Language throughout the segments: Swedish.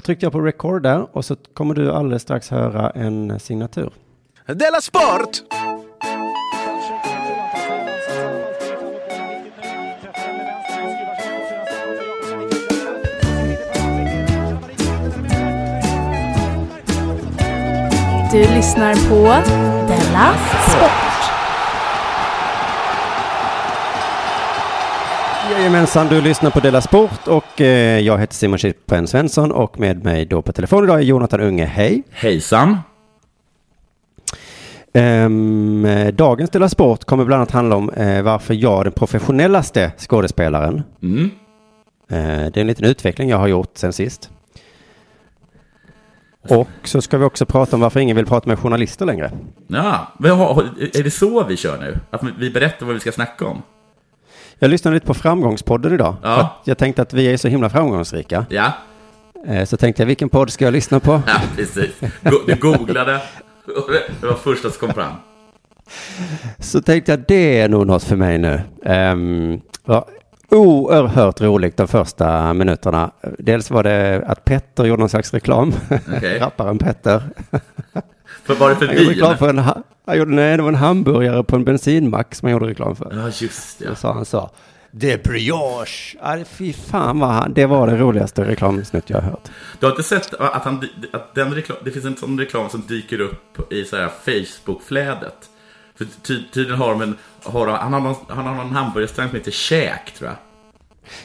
Då tryckte jag på record där och så kommer du alldeles strax höra en signatur. Della Sport! Du lyssnar på Della Sport. Jajamensan, du lyssnar på Della Sport och eh, jag heter Simon Chippen Svensson och med mig då på telefon idag är Jonathan Unge. Hej! Hejsan. Ehm, eh, dagens Della Sport kommer bland annat handla om eh, varför jag är den professionellaste skådespelaren. Mm. Eh, det är en liten utveckling jag har gjort sen sist. Och så ska vi också prata om varför ingen vill prata med journalister längre. Ja, är det så vi kör nu? Att vi berättar vad vi ska snacka om? Jag lyssnade lite på Framgångspodden idag. Ja. För att jag tänkte att vi är så himla framgångsrika. Ja, Eh, Så tänkte jag, vilken podd ska jag lyssna på? ja precis. Du googlade och det var första som kom fram. Så tänkte jag, det är nog något för mig nu. Um, var oerhört roligt de första minuterna. Dels var det att Petter gjorde någon slags reklam. Okej. Rapparen Petter. För var det för gjorde reklam vin? för en, ha- han gjorde, nej, det var en hamburgare på en bensinmack som han gjorde reklam för. Ja, just det. Och så han sa, det är brioche. Ja, fy fan vad han, det var det roligaste reklamsnutt jag har hört. Du har inte sett att, han, att den reklam, det finns en sån reklam som dyker upp i så här Facebook-flädet? För ty, tydligen har de en, har, han, har någon, han har någon hamburgerrestaurang som heter Käk, tror jag.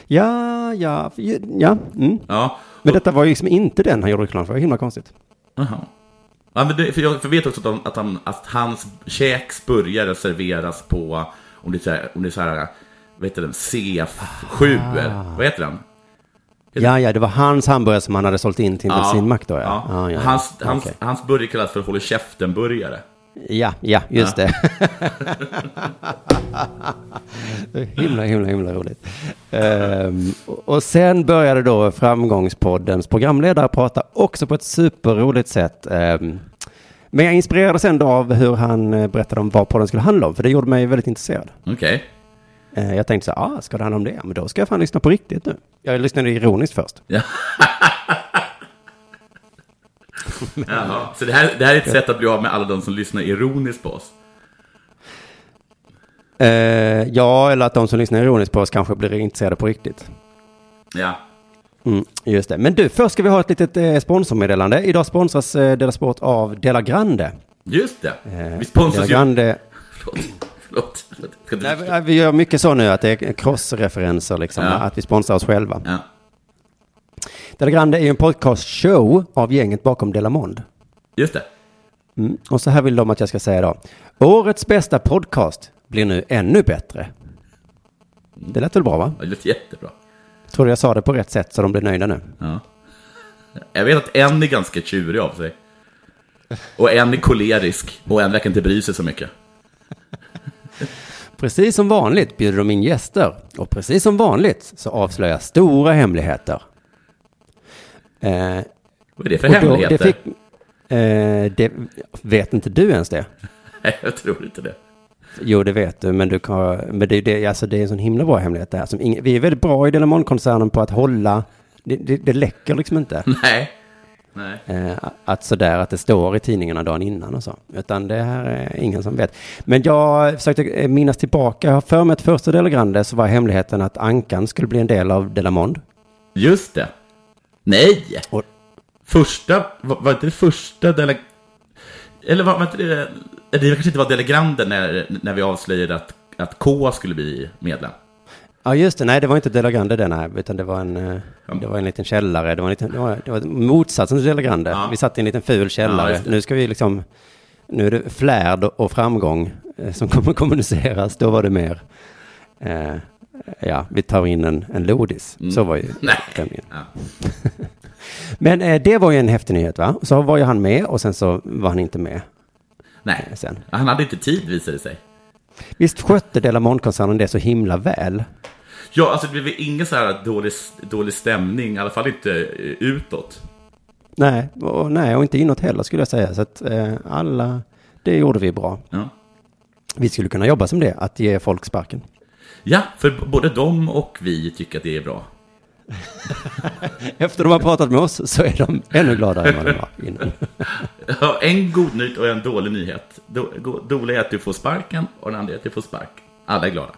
Ja, ja, ja. Mm. Ja, Men detta var ju liksom inte den han gjorde reklam för. Himla konstigt. Jaha. Ja, men det, för jag för vet också att, de, att, han, att hans käks burgare serveras på, om det är så här, om det är så här vad heter den, C7, vad heter den? Ja, ja, det var hans hamburgare som han hade sålt in till en bensinmack då, ja. ja. Ja, ja, ja. Hans, hans, Okej. hans burgare kallas för Håller käften-burgare. Ja, ja, just det. Det himla, himla, himla roligt. Ehm, och- sen började då Framgångspoddens programledare prata också på ett superroligt sätt. Ehm, men jag inspirerades ändå av hur han eh, berättade om vad podden skulle handla om, för det gjorde mig väldigt intresserad. Okej. Eh, jag tänkte så här, ah, ska det handla om det? Men då ska jag fan lyssna på riktigt nu. Jag lyssnade ironiskt först. Ja. Jaha. Så det här, det här är ett sätt att bli av med alla de som lyssnar ironiskt på oss. Eh, ja, eller att de som lyssnar ironiskt på oss kanske blir intresserade på riktigt. Ja. Mm, just det. Men du, först ska vi ha ett litet eh, sponsormeddelande. Idag sponsras eh, Dela Sport av Dela Grande. Just det. Eh, Vi Dela sponsras ju... Grande. Förlåt. Förlåt. Ska Nej, vi gör mycket så nu att det är crossreferenser liksom, Ja. att vi sponsrar oss själva. Ja. Dela Grande är ju en podcastshow av gänget bakom Delamond. Just det. Mm. Och så här vill de att jag ska säga då. Årets bästa podcast blir nu ännu bättre. Det lät väl bra va? Det låter jättebra. Tror du jag sa det på rätt sätt så de blir nöjda nu? Ja. Jag vet att en är ganska tjurig av sig. Och en är kolerisk. Och en verkar inte bry sig så mycket. Precis som vanligt bjuder de in gäster och precis som vanligt så avslöjas stora hemligheter. Eh, Vad är det för hemligheter? Det fick, eh, det, vet inte du ens det? Nej, jag tror inte det. Jo, det vet du, men, du kan, men det, det, alltså, det är en sån himla bra hemlighet det här. Som ingen, vi är väldigt bra i Delamon-koncernen på att hålla, det, det, det läcker liksom inte. Nej. Nej. Eh, att sådär att det står i tidningarna dagen innan och så. Utan det här är ingen som vet. Men jag försökte eh, minnas tillbaka. Jag har för mig att första Delagrande så var hemligheten att Ankan skulle bli en del av Delamond. Just det. Nej! Och- Första, var, var inte det första dele... Eller var, var inte det... Det kanske inte var Delegrande när, när vi avslöjade att, att K skulle bli medlem. Ja just det, nej det var inte Delagrande den här, utan det var en, eh, det var en liten källare. Det var, en liten, det var, det var motsatsen till Delagrande. Ja. Vi satt i en liten ful Ja, källare. det. nu ska vi liksom, nu är det flärd och framgång eh, som kommer kommuniceras. Då var det mer, eh, ja, vi tar in en, en lodis. Så var ju Mm. Stämningen. Ja. Men eh, det var ju en häftig nyhet va? Så var ju han med och sen så var han inte med Nej, sen. han hade inte tid visade det sig. Visst skötte Delamont-koncernen det så himla väl? Ja, alltså det blev ingen så här dålig, dålig stämning, i alla fall inte eh, utåt. Nej, och, nej, och inte inåt heller skulle jag säga. Så att eh, alla, det gjorde vi bra. Ja. Vi skulle kunna jobba som det, att ge folk sparken. Ja, för både de och vi tycker att det är bra. Efter de har pratat med oss så är de ännu gladare än vad de var innan. Ja, en god nyhet och en dålig nyhet. Do- Dålig är att du får sparken och den andra är att du får spark. Alla är glada.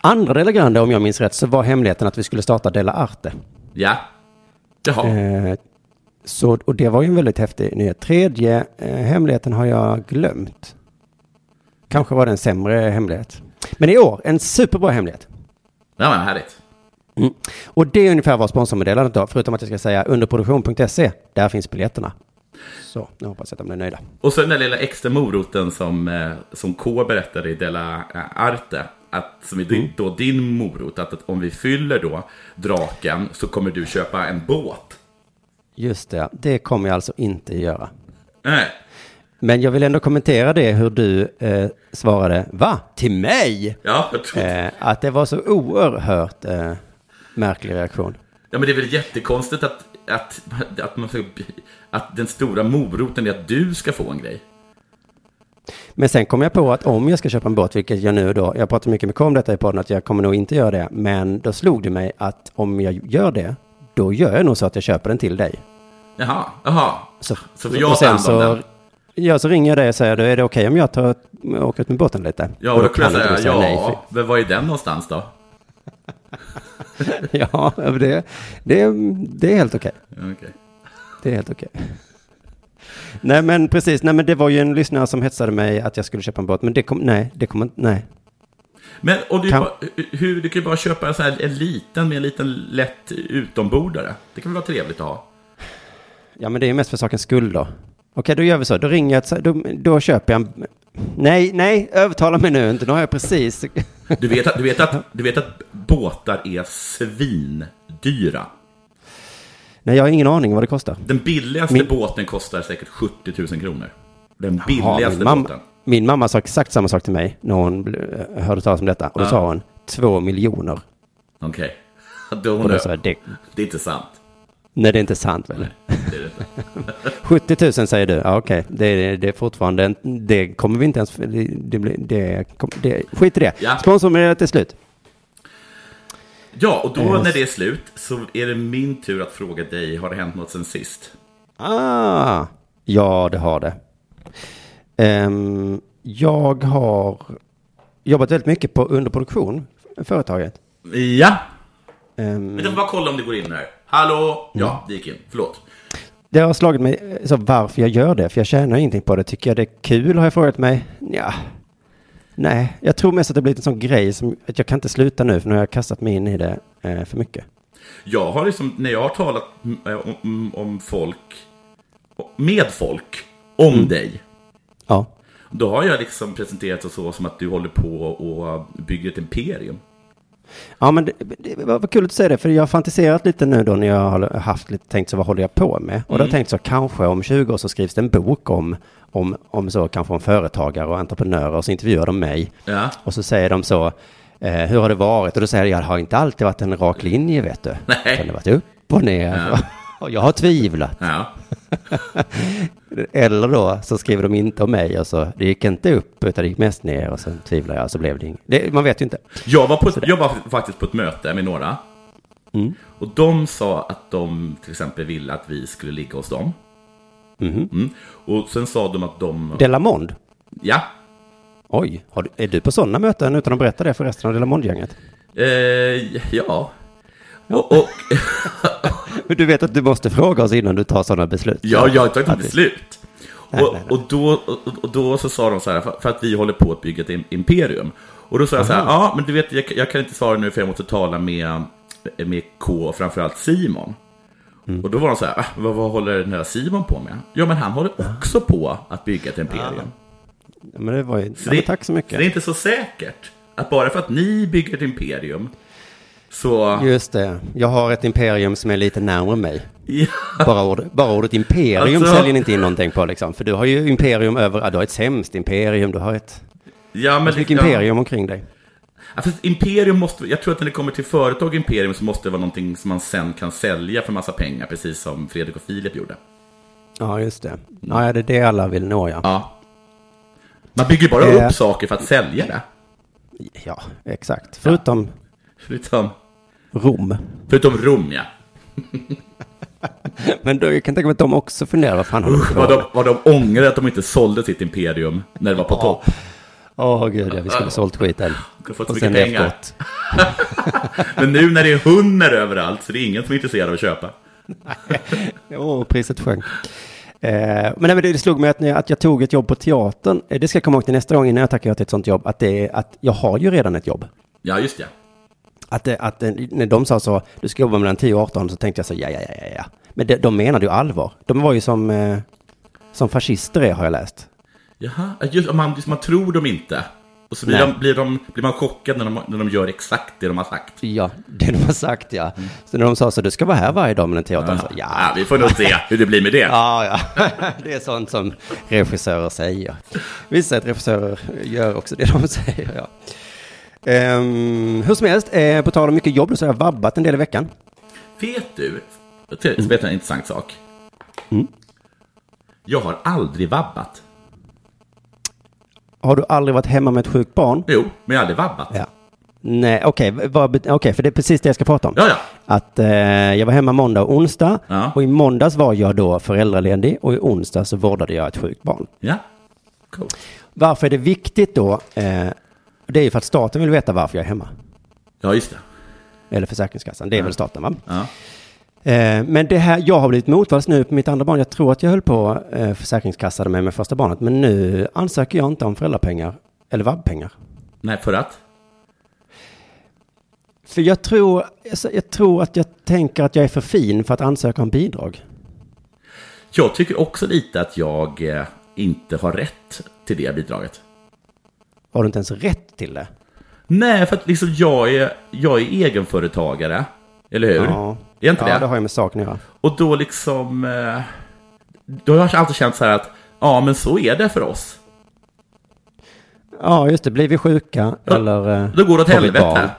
Andra Della Grande, om jag minns rätt, så var hemligheten att vi skulle starta Della Arte. Ja. Jaha. Eh, så, och det var ju en väldigt häftig nyhet. Tredje eh, hemligheten har jag glömt. Kanske var det en sämre hemlighet. Men i år, en superbra hemlighet. Ja, men härligt. Mm. Och det är ungefär vad sponsormeddelandet då, förutom att jag ska säga underproduktion.se, där finns biljetterna. Så, nu hoppas jag att de är nöjda. Och så den där lilla extra moroten som, eh, som K berättade i Della eh, Arte. Att, som är din, då din morot, att, att om vi fyller då draken så kommer du köpa en båt. Just det, det kommer jag alltså inte göra. Nej. Men jag vill ändå kommentera det hur du eh, svarade, va? Till mig? Ja, jag tror Eh, att det var så oerhört eh, märklig reaktion. Ja, men det är väl jättekonstigt att, att, att, man att den stora moroten är att du ska få en grej. Men sen kom jag på att om jag ska köpa en båt, vilket jag nu då, jag pratar mycket med om detta i podden, att jag kommer nog inte göra det. Men då slog det mig att om jag gör det, då gör jag nog så att jag köper den till dig. Jaha, jaha. Så, Så får jag ta hand om den? Ja, så ringer jag dig och säger, då är det okej om jag tar, åker ut med båten lite? Ja, och då kan jag säga, du ja, nej, men var är den någonstans då? ja, det, det, det är helt okej. Okej. Det är helt okej. Nej men precis, nej men det var ju en lyssnare som hetsade mig att jag skulle köpa en båt, men det kom, nej, det kommer inte, nej. Men och du, Kan- bara, hur, du kan ju bara köpa en, så här, en liten med en liten lätt utombordare. Det kan väl vara trevligt att ha? Ja men det är mest för sakens skull då. Okej, då gör vi så, då ringer jag, då, då köper jag en, nej, nej, övertala mig nu inte, nu har jag precis, Du vet att, du vet att, du vet att båtar är svindyra. nej jag har ingen aning vad det kostar. Den billigaste Min- båten kostar säkert 70 000 kronor. Den billigaste min, mamma, båten. min mamma sa exakt samma sak till mig när hon hörde talas om detta. Och då Ja. sa hon två miljoner. Okej. Då hon då sa jag, det, det är inte sant. Nej det är inte sant väl? Det det inte. 70 000 säger du, ja okej, det, det är fortfarande, en- det kommer vi inte ens, det, det, det, skit i det. Ja. Sponsormeddelandet är slut. Ja, och då Eh, när det är slut så är det min tur att fråga dig, har det hänt något sen sist? Ah, ja det har det. Ehm, jag har jobbat väldigt mycket på underproduktion, företaget. Ja, Ehm, men jag får bara kolla om det går in här. Hallå? Ja, det gick in. Förlåt. Det har slagit mig eh, så varför jag gör det, för jag tjänar ingenting på det. Tycker jag det är kul har jag frågat mig. Ja. Nej, jag tror mest att det blivit en sån grej som att jag kan inte sluta nu för nu har jag kastat mig in i det eh, för mycket. Jag har liksom, när jag har talat eh, om, om, om folk, med folk, om Mm. dig. Ja. Då har jag liksom presenterat det så som att du håller på och bygger ett imperium. Ja, men det, det var kul att säga det, för jag har fantiserat lite nu då när jag har haft lite tänkt så vad håller jag på med? Och då har jag tänkt så kanske om 20 år så skrivs det en bok om, om, om så kanske om företagare och entreprenörer och så intervjuar de mig. Ja. Och så säger de så, eh, hur har det varit? Och då säger jag, det har inte alltid varit en rak linje vet du. Nej. Utan det har varit upp och ner. Ja. Och jag har tvivlat. Ja. Eller då så skriver de inte om mig och så, det gick inte upp utan det gick mest ner och så tvivlar jag så blev det inget. Man vet ju inte. Jag, var på, ett- jag var faktiskt på ett möte med några. Mm. Och de sa att de till exempel ville att vi skulle ligga hos dem. Mhm. Mm. Och sen sa de att de... Delamond? Ja. Oj, du, är du på sådana möten utan att berätta det för resten av Delamond-gänget? Eh, ja. Och, och, Men du vet att du måste fråga oss innan du tar sådana beslut. ja, jag ett vi- beslut. Och, och, då, och, då så sa de så här, för, att vi håller på att bygga ett im- imperium. Och då sa jag så här, ja, men du vet, jag, jag kan inte svara nu för jag måste tala med, med K och framförallt Simon. Mm. Och då var de så här, "Ah, vad, vad håller den här Simon på med? Ja, men han håller också på att bygga ett imperium. Ja, Men det var ju, Så ja, det- men tack så Så det är mycket. inte så säkert att bara för att ni bygger ett imperium så... Just det, jag har ett imperium som är lite närmare mig. Ja, Bara, ord, bara ordet imperium Alltså- säljer inte in någonting på liksom. För du har ju imperium över, ja, du har ett sämst imperium, du har ett, ja men... mycket ja. imperium omkring dig. Fast imperium måste, jag tror att när det kommer till företag imperium så måste det vara någonting som man sen kan sälja för massa pengar, precis som Fredrik och Filip gjorde. Ja, just det. Ja, det är det alla vill nå, ja. Ja. Man bygger bara Eh. upp saker för att sälja det. Ja, exakt. Förutom, Förutom Rom. Förutom Rom, ja. Men då, jag kan tänka mig att de också funderar, vad fan har de Usch, vad de, vad de ångrar att de inte sålde sitt imperium när det var på topp. Åh gud, ja, vi skulle ha sålt skiten. har fått så Och mycket pengar. Men nu när det är hundar överallt så det är ingen som är intresserad av att köpa. Åh, priset sjönk. Eh, men, nej, men det, slog mig att, jag, att jag tog ett jobb på teatern. Eh, det ska jag komma ihåg till nästa gång innan jag tackar ja till ett sånt jobb. Att, det, är- att jag har ju redan ett jobb. Ja, just det. Att, det, att det, när de sa så, du ska jobba mellan 10 och 18, så tänkte jag så, ja, ja, ja, ja. Men det, de menade ju allvar. De var ju som, eh, som fascister är, har jag läst. Jaha, just, man, man tror dem inte. Och så blir, de, blir, de, blir man chockad när de, när de gör exakt det de har sagt. Ja, det de har sagt ja. Så när de sa så, du ska vara här varje dag mellan 10 och 18, så ja. Ja, vi får nog se hur det blir med det. Ja, ja. Det är sånt som regissörer säger. Vissa regissörer gör också det de säger, ja. Ehm, hur som helst, eh, på tal om mycket jobb, så har jag vabbat en del i veckan. Vet du, jag ska berätta en intressant sak. Mm. Jag har aldrig vabbat. Har du aldrig varit hemma med ett sjukt barn? Jo, men jag har aldrig vabbat. Ja. Nej, okej, bet- okej, för det är precis det jag ska prata om. Ja, ja. Att eh, jag var hemma måndag och onsdag Ja. och i måndags var jag då föräldraledig och i onsdag så vårdade jag ett sjukt barn. Ja, cool. Varför är det viktigt då? Eh, det är ju för att staten vill veta varför jag är hemma. Ja, just det. Eller Försäkringskassan, det är väl staten va? Ja. Eh, men det här, jag har blivit motvalls nu på mitt andra barn. Jag tror att jag höll på eh, Försäkringskassan med med första barnet. Men nu ansöker jag inte om föräldrapengar eller vab-pengar. Nej, för att? För jag tror, alltså, jag tror att jag tänker att jag är för fin för att ansöka om bidrag. Jag tycker också lite att jag eh, inte har rätt till det bidraget. Har du inte ens rätt till det? Nej, för att liksom jag är, jag är egenföretagare. Eller hur? Ja. Är inte ja, det? det har ju med saken att göra. Och då liksom... Eh, då har jag alltid känt så här att, ja men så är det för oss. Ja, just det. Blir vi sjuka eller... eh, Då går det åt helvete.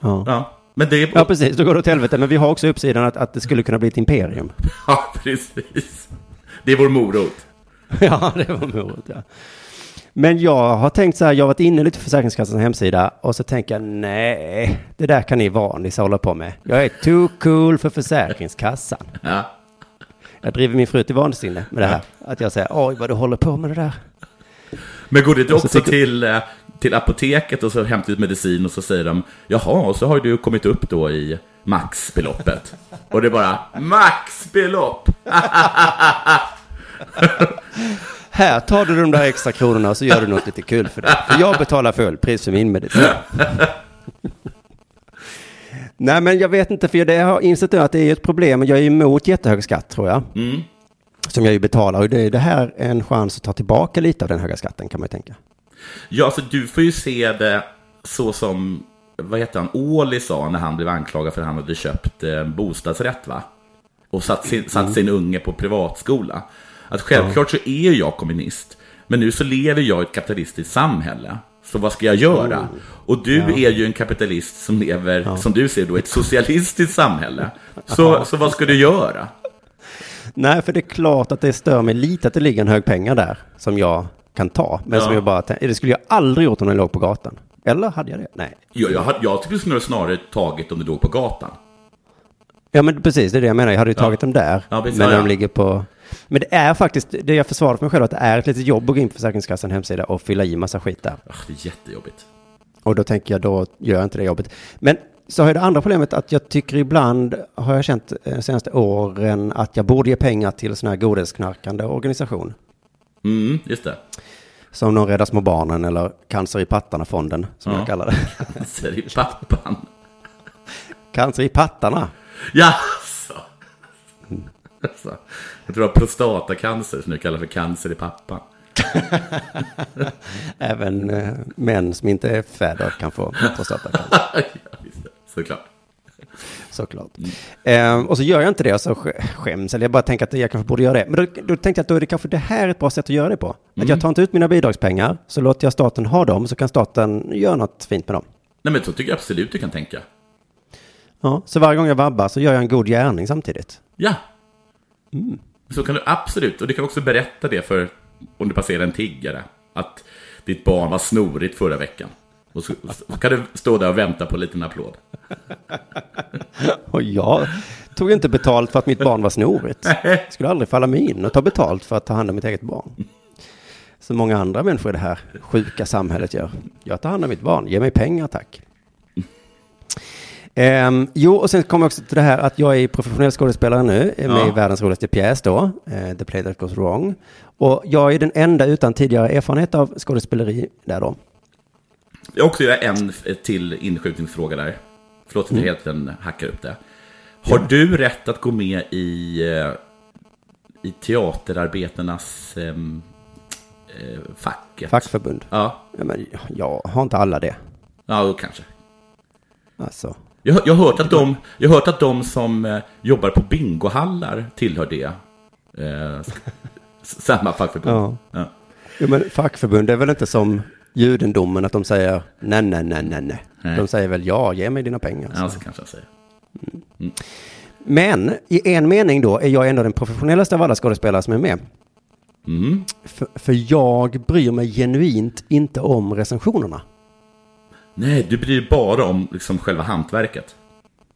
Ja. Ja, men det är... ja, precis. Då går det åt helvete. Men vi har också uppsidan att, att det skulle kunna bli ett imperium. Ja, precis. Det är vår morot. ja, det var morot, ja. Men jag har tänkt så här, jag har varit inne lite på Försäkringskassans hemsida och så tänker jag nej, det där kan ni vanlisar hålla på med. Jag är too cool för Försäkringskassan. Ja. Jag driver min fru till vansinne med det här. Att jag säger, oj vad du håller på med det där. Men går det inte också tycker- till, eh, till apoteket och så hämtar ut medicin och så säger de Jaha, och så har du kommit upp då i maxbeloppet. Och det är bara maxbelopp! Här tar du de där extra kronorna och så gör du något lite kul för det. För jag betalar full pris för min medicin. Nej, men jag vet inte, för det har jag insett att det är ett problem. Jag är emot jättehög skatt, tror jag. Mm. Som jag ju betalar. Och det är det här en chans att ta tillbaka lite av den höga skatten, kan man ju tänka. Ja, för du får ju se det så som, vad heter han, Åli sa när han blev anklagad för att han hade köpt eh, bostadsrätt va? Och satt sin, satt sin unge på privatskola. Att självklart så är jag kommunist. Men nu så lever jag i ett kapitalistiskt samhälle. Så vad ska jag göra? Och du är ju en kapitalist som lever, som du ser då, i ett socialistiskt samhälle. Så, så vad ska du göra? Nej, för det är klart att det stör mig lite att det ligger en hög pengar där som jag kan ta. Men Ja. som jag bara tän- det skulle jag aldrig gjort om den låg på gatan. Eller hade jag det? Nej. Jag, jag, hade- jag tycker snarare snarare tagit om det låg på gatan. Ja, men precis, det är det jag menar. Jag hade ju tagit dem där. Ja, men när Ja, de ja. ligger på... Men det är faktiskt, det jag försvarar för mig själv, att det är ett litet jobb att gå in på Försäkringskassans hemsida och fylla i massa skit där. Ah, det är jättejobbigt. Och då tänker jag, då gör jag inte det jobbet. Men så har jag det andra problemet att jag tycker ibland, har jag känt eh, de senaste åren, att jag borde ge pengar till sån här godhetsknarkande organisation. Mm, just det. Som någon Rädda Små Barnen eller Cancer i Pattarna-fonden, som Ja. jag kallar det. Cancer i pappan. Cancer i pattarna. Jaså? Alltså, jag tror det var prostatacancer som du kallar för cancer i pappan. Även eh, män som inte är fäder kan få prostatacancer. Såklart. Såklart. Ehm, och så gör jag inte det och så sk- skäms, eller jag bara tänker att jag kanske borde göra det. Men då, då tänkte jag att då är det kanske det här ett bra sätt att göra det på. Att jag tar inte ut mina bidragspengar, så låter jag staten ha dem, så kan staten göra något fint med dem. Nej, men så tycker jag absolut du kan tänka. Ja, så varje gång jag vabbar så gör jag en god gärning samtidigt. Ja. Så kan du absolut, och du kan också berätta det för om du passerar en tiggare. Att ditt barn var snorigt förra veckan. Och så, så kan du stå där och vänta på en liten applåd. Och jag tog inte betalt för att mitt barn var snorigt. Det skulle aldrig falla mig in och ta betalt för att ta hand om mitt eget barn. Så många andra människor i det här sjuka samhället gör. Jag tar hand om mitt barn, ge mig pengar tack. Ehm, jo, och sen kommer jag också till det här att jag är professionell skådespelare nu, är med Ja. i världens roligaste pjäs då, eh, The Play That Goes Wrong. Och jag är den enda utan tidigare erfarenhet av skådespeleri där då. Jag också göra en till inskjutningsfråga där. Förlåt Mm. att jag helt den hackar upp det. Har du rätt att gå med i, eh, i teaterarbetarnas ehm, eh, facket? Fackförbund. Ja, Ja, men jag har inte alla det. ja då kanske. Alltså. Jag, jag, har hört att de, jag hört att de som eh, jobbar på bingohallar tillhör det. Eh, samma fackförbund. Ja. Ja. Jo, men fackförbund är väl inte som judendomen att de säger nej, nej, nej, nej, nej. De säger väl ja, ge mig dina pengar. Ja, så kanske jag säger. Men i en mening då är jag ändå den professionellaste av alla skådespelare som är med. Mm. För, för jag bryr mig genuint inte om recensionerna. Nej, du bryr dig bara om liksom själva hantverket.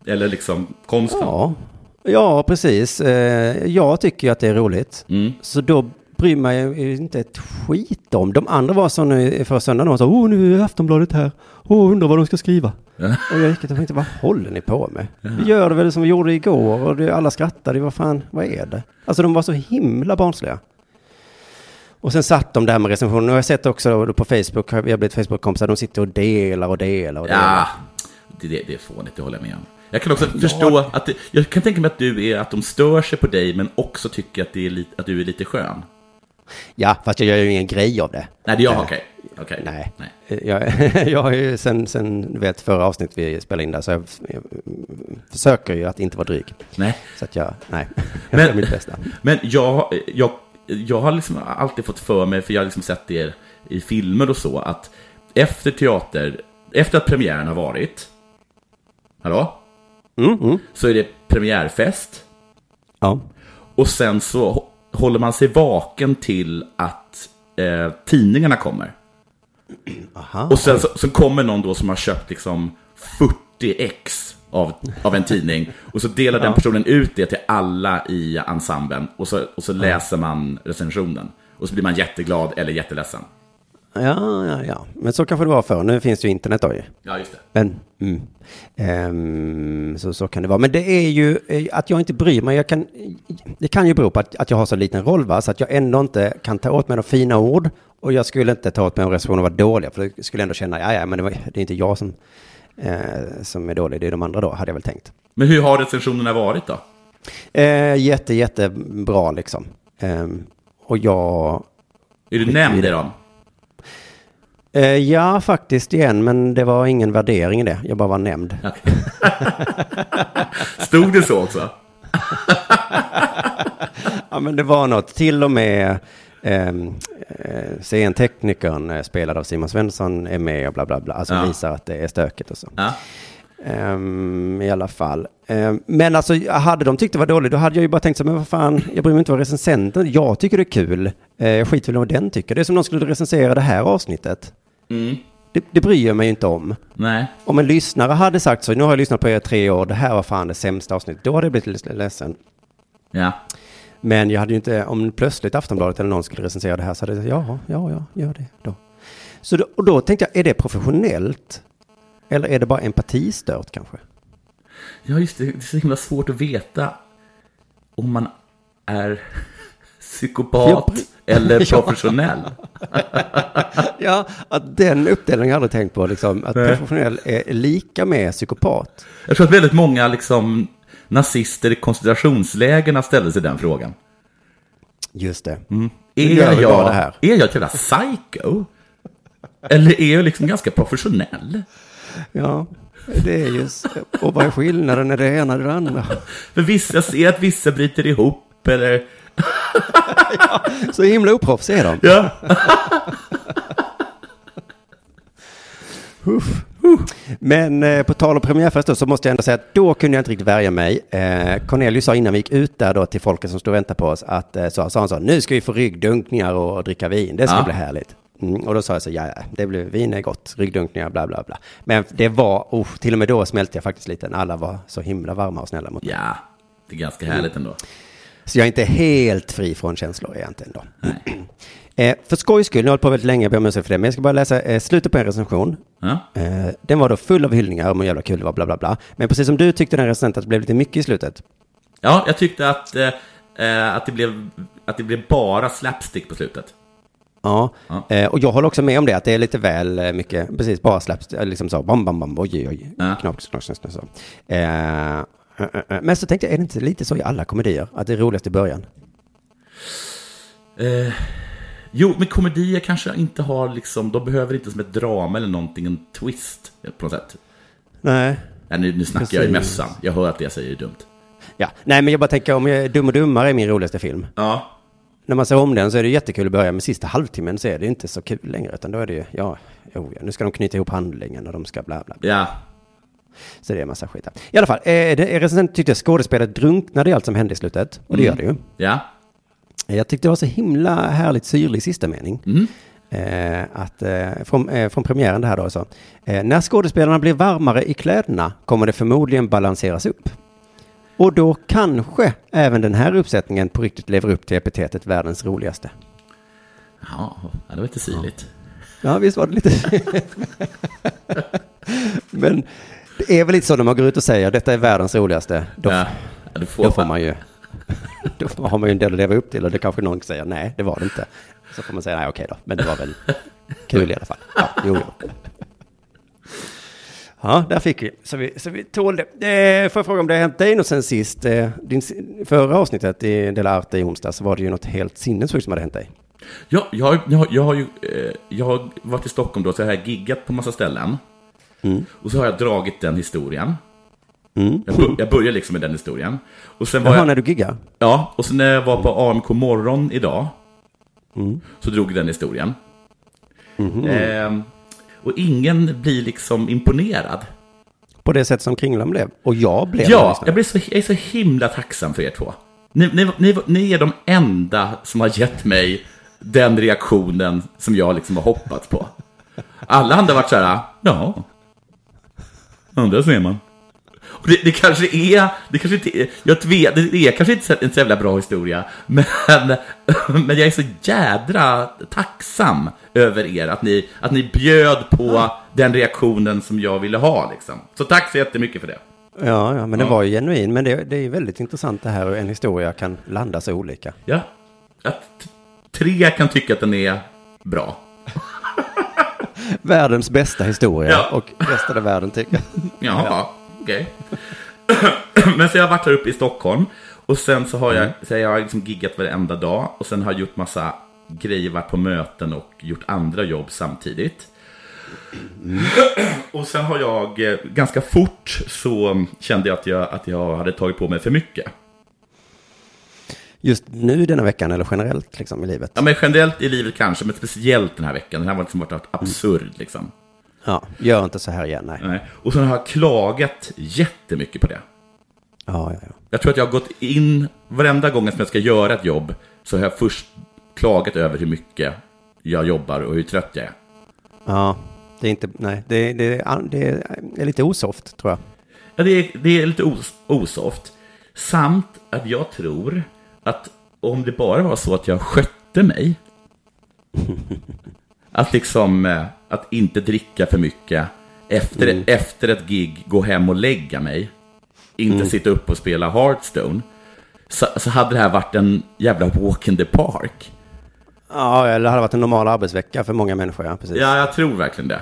Eller liksom konsten. Ja, ja precis. Eh, Jag tycker ju att det är roligt. Mm. Så då bryr mig ju inte ett skit om. De andra var så nu förra söndagen och sa, åh nu är Aftonbladet här. Åh, undrar vad de ska skriva. Och jag gick och tänkte, vad håller ni på med? Vi gör det väl som vi gjorde igår och det, alla skrattade, vad fan, vad är det? Alltså de var så himla barnsliga. Och sen satt de där med recensioner. Och jag har sett också på Facebook, vi har blivit Facebook-kompisar, de sitter och delar och delar och delar. Ja, det, det, det är fånigt, det håller jag med om. Jag kan också förstå att det, jag kan tänka mig att du är att de stör sig på dig men också tycker att, det är lite, att du är lite skön. Ja, fast jag gör ju ingen grej av det. Nej, det är jag, okej. Okej. Nej. Nej. Jag, jag har ju sen, sen du vet, förra avsnittet vi spelade in där, så jag, jag försöker ju att inte vara dryg. Nej. Så att jag, nej, jag Men- gör mitt bästa. Men jag, jag, jag har liksom alltid fått för mig, för jag har liksom sett det i filmer och så, att efter teater, efter att premiären har varit, hallå? Mm, mm. Så är det premiärfest, Ja. och sen så hå- håller man sig vaken till att eh, tidningarna kommer. Aha. Och sen så, så kommer någon då som har köpt liksom 40 ex av, av en tidning. Och så delar den personen ut det till alla i ensemblen. Och så, och så läser man recensionen. Och så blir man jätteglad eller jätteledsen. Ja, ja, ja. Men så kanske det var förr. Nu finns det ju internet då ju. Ja, just det. Men, mm. Ehm, så, så kan det vara. Men det är ju eh, att jag inte bryr mig. Jag kan, det kan ju bero på att, att jag har så liten roll, va? så att jag ändå inte kan ta åt mig de fina ord. Och jag skulle inte ta åt mig om recensioner var dåliga, för då skulle jag ändå känna, ja, ja, men det, var, det är inte jag som, eh, som är dålig, det är de andra då, hade jag väl tänkt. Men hur har recensionerna varit då? Eh, jätte, jättebra liksom. Ehm, och jag, Är du nämnd i dem? eh, ja, faktiskt igen, men det var ingen värdering i det. Jag bara var nämnd. Okej. Stod det så också? Ja, men det var något. Till och med ehm, eh, scenteknikern eh, spelad av Simon Svensson är med och bla bla bla. Alltså Ja. visar att det är stökigt och så. Ja. Ehm, I alla fall. Ehm, men alltså, hade de tyckt det var dåligt, då hade jag ju bara tänkt så men vad fan, jag bryr mig inte vad recensenten, jag tycker det är kul. Eh, jag skiter väl vad den tycker. Det är som någon skulle recensera det här avsnittet. Mm. Det, det bryr jag mig ju inte om. Nej. Om en lyssnare hade sagt så, nu har jag lyssnat på er tre år, det här var fan det sämsta avsnittet, då hade jag blivit lite ledsen. Ja. Men jag hade ju inte, om plötsligt Aftonbladet eller någon skulle recensera det här så hade jag sagt, ja, ja, ja, gör det då. Så då, och då tänkte jag, är det professionellt? Eller är det bara empatistört kanske? Ja, just det. Det är så himla svårt att veta om man är psykopat eller professionell. Ja, att den uppdelningen har jag aldrig tänkt på, liksom, att Nej. professionell är lika med psykopat. Jag tror att väldigt många liksom, nazister i koncentrationslägerna ställde sig den frågan. Just det. Är gör jag, bara det här. är jag ett jävla psycho? Eller är jag liksom ganska professionell? Ja, det är just, och vad är skillnaden när det ena och det andra? För vissa ser att vissa bryter ihop eller... Så himla oproffs är de. Ja. Men eh, på tal om premiärfest då, så måste jag ändå säga att då kunde jag inte riktigt värja mig. Eh, Cornelius sa innan vi gick ut där då till folket som stod och väntade på oss att eh, så sa han så, nu ska vi få ryggdunkningar och, dricka vin, det ska Ja. bli härligt. Mm, och då sa jag så, ja, det blev vin är gott, ryggdunkningar, bla, bla, bla. Men det var, oh, till och med då smälte jag faktiskt lite när alla var så himla varma och snälla mot mig. Ja, det är ganska härligt ändå. Så jag är inte helt fri från känslor egentligen då. Eh, för skojs skull, nu har jag hållit på väldigt länge, jag ber om ursäkt för det, men jag ska bara läsa eh, slutet på en recension. Ja. Eh, den var då full av hyllningar om hur jävla kul det var, bla bla bla. Men precis som du tyckte den recensenten att det blev lite mycket i slutet. ja, jag tyckte att, eh, eh, att, det blev, att det blev bara slapstick på slutet. Ja, Ja. Eh, och jag håller också med om det, att det är lite väl mycket, precis, bara eh, liksom så, bam, bam, bam, oj, oj, oj, Ja. knapp, knapp, knapp, knapp, så. Men så tänkte jag, är det inte lite så i alla komedier, att det är roligast i början? Eh, jo, men komedier kanske inte har liksom, de behöver inte som ett drama eller någonting, en twist på något sätt. Nej. Ja, nu, nu snackar jag i Precis. mässan, jag hör att det jag säger är dumt. Ja, nej men jag bara tänker om jag, Dum och Dummare är min roligaste film. Ja, När man ser om den så är det jättekul i början, men sista halvtimmen så är det inte så kul längre, utan då är det ju, ja, oh, ja nu ska de knyta ihop handlingen och de ska bla bla. bla. ja, Så det är en massa skit. I alla fall, eh, det, recensenten tyckte skådespelet drunknade i allt som hände i slutet, och det gör det ju. ja, Jag tyckte det var så himla härligt syrlig sista mening. mm. Eh, att, eh, från, eh, från premiären det här då så. Eh, när skådespelarna blir varmare i kläderna kommer det förmodligen balanseras upp. Och då kanske även den här uppsättningen på riktigt lever upp till epitetet världens roligaste. ja, det var lite syrligt. Ja, visst var det lite... Men det är väl lite så när man går ut och säger detta är världens roligaste. Då, Ja, du får, då får man ju... Då har man ju en del att leva upp till och det kanske någon säger nej, det var det inte. Så får man säga nej, okej då, men det var väl kul i alla fall. Ja, jo, jo. Ja, där fick vi. Så vi, så vi tål det. Eh, får jag fråga om det har hänt dig något sen sist? Eh, din, förra avsnittet i Dela Arte i onsdag så var det ju något helt sinnessjukt som hade hänt dig. Ja, jag, jag, jag har ju eh, jag har varit i Stockholm då, så jag har giggat på massa ställen. Och så har jag dragit den historien. Mm. Jag, bör, jag börjar liksom med den historien. Och sen var Jaha, jag, när du giggar? ja, och sen när jag var på AMK morgon idag, så drog den historien. Ehm, och ingen blir liksom imponerad. På det sätt som Kringlan blev. Och jag blev Ja, jag, blir så, jag är så himla tacksam för er två. Ni, ni, ni, ni är de enda som har gett mig den reaktionen som jag liksom har hoppats på. Alla andra har varit så här, ja, andra ser man. Och det, det kanske är, det kanske inte är, jag vet, det är kanske inte en så jävla bra historia, men, men jag är så jädra tacksam över er, att ni, att ni bjöd på den reaktionen som jag ville ha. Liksom. Så tack så jättemycket för det. Ja, ja, men det Ja. var ju genuin. Men det, det är väldigt intressant det här hur en historia kan landa så olika. Ja, att tre kan tycka att den är bra. Världens bästa historia Ja. och resten av världen tycker. Jaha, okej. Men så jag har varit här uppe i Stockholm och sen så har jag, så jag har liksom giggat varenda dag och sen har jag gjort massa grejer, varit på möten och gjort andra jobb samtidigt. Och sen har jag eh, ganska fort så kände jag att jag, att jag hade tagit på mig för mycket. Just nu denna veckan eller generellt liksom i livet. Ja, men generellt i livet kanske, men speciellt den här veckan. Den här har liksom varit absurd liksom. Ja, gör inte så här igen, nej. Nej. Och sen har jag klagat jättemycket på det. Ja, ja, ja. Jag tror att jag har gått in, varenda gång som jag ska göra ett jobb, så har jag först klagat över hur mycket jag jobbar och hur trött jag är. Ja, det är inte, nej, det, det, det är lite osoft tror jag. Ja, det, är, det är lite os, osoft. Samt att jag tror att om det bara var så att jag skötte mig, att liksom, eh, att inte dricka för mycket, efter, efter ett gig gå hem och lägga mig, inte sitta upp och spela Hearthstone, så, så hade det här varit en jävla walk in the park. Ja, eller hade varit en normal arbetsvecka för många människor, ja, precis. Ja, jag tror verkligen det.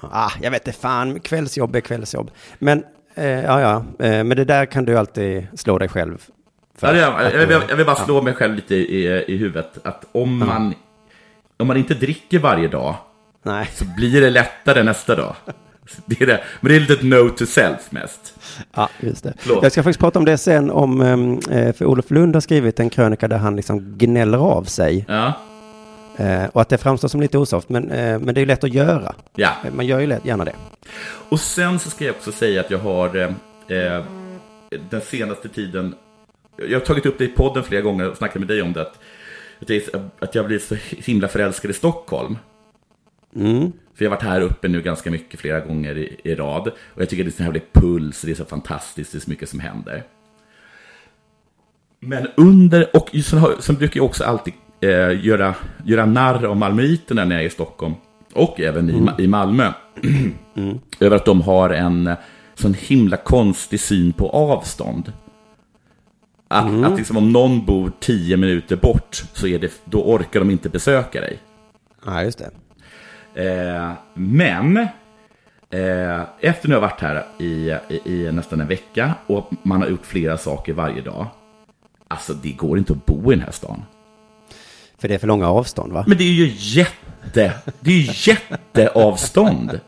Ah, jag vet inte fan, kvällsjobb är kvällsjobb. Men, eh, ja, ja, eh, men det där kan du alltid slå dig själv. Ja, jag, du- jag, vill, jag vill bara slå mig själv lite i, i huvudet. Att om man, om man inte dricker varje dag Nej, så blir det lättare nästa dag. Det är det. Men det är lite ett note to self mest. ja, just det. Förlåt. Jag ska faktiskt prata om det sen, om, eh, för Olof Lund har skrivit en krönika där han liksom gnäller av sig. Ja, Eh, och att det framstår som lite osoft, men, eh, men det är ju lätt att göra. ja. Eh, Man gör ju lätt, gärna det. Och sen så ska jag också säga att jag har eh, eh, den senaste tiden, jag har tagit upp det i podden flera gånger och snackat med dig om det, att, att, jag, blir så himla förälskad i Stockholm. För jag har varit här uppe nu ganska mycket, flera gånger i, i rad. Och jag tycker det är så här puls, det är så fantastiskt, det är så mycket som händer. Men under, och sen, brukar jag också alltid eh, göra, göra narr av malmöiterna när jag är i Stockholm. Och även i, Ma- i Malmö. Över att de har en sån himla konstig syn på avstånd. Att, att liksom om någon bor tio minuter bort, så är det, då orkar de inte besöka dig. Ja, just det. Eh, men eh, efter nu har varit här i, i, i nästan en vecka och man har gjort flera saker varje dag. Alltså det går inte att bo i den här stan. För det är för långa avstånd, va? Men det är ju jätte, det är ju jätteavstånd.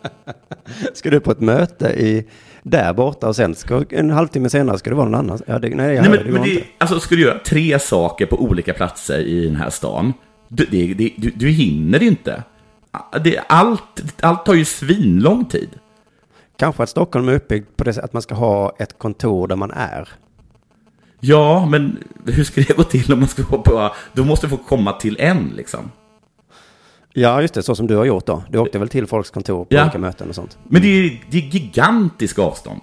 Ska du på ett möte i, där borta och sen ska, en halvtimme senare ska du vara någon annanstans? Ja, det, nej, jag Nej, men, det, men det, inte. alltså ska du göra tre saker på olika platser i den här stan, du, det, det, du, du hinner inte. Det, allt, allt tar ju svinlång tid. Kanske att Stockholm är uppbyggd på det sättet att man ska ha ett kontor där man är. Ja, men hur ska det gå till om man ska gå på... Då måste du få komma till en, liksom. Ja, just det, så som du har gjort då. Du åkte väl till folks kontor på Ja. olika möten och sånt. Men det är, det är gigantiska avstånd.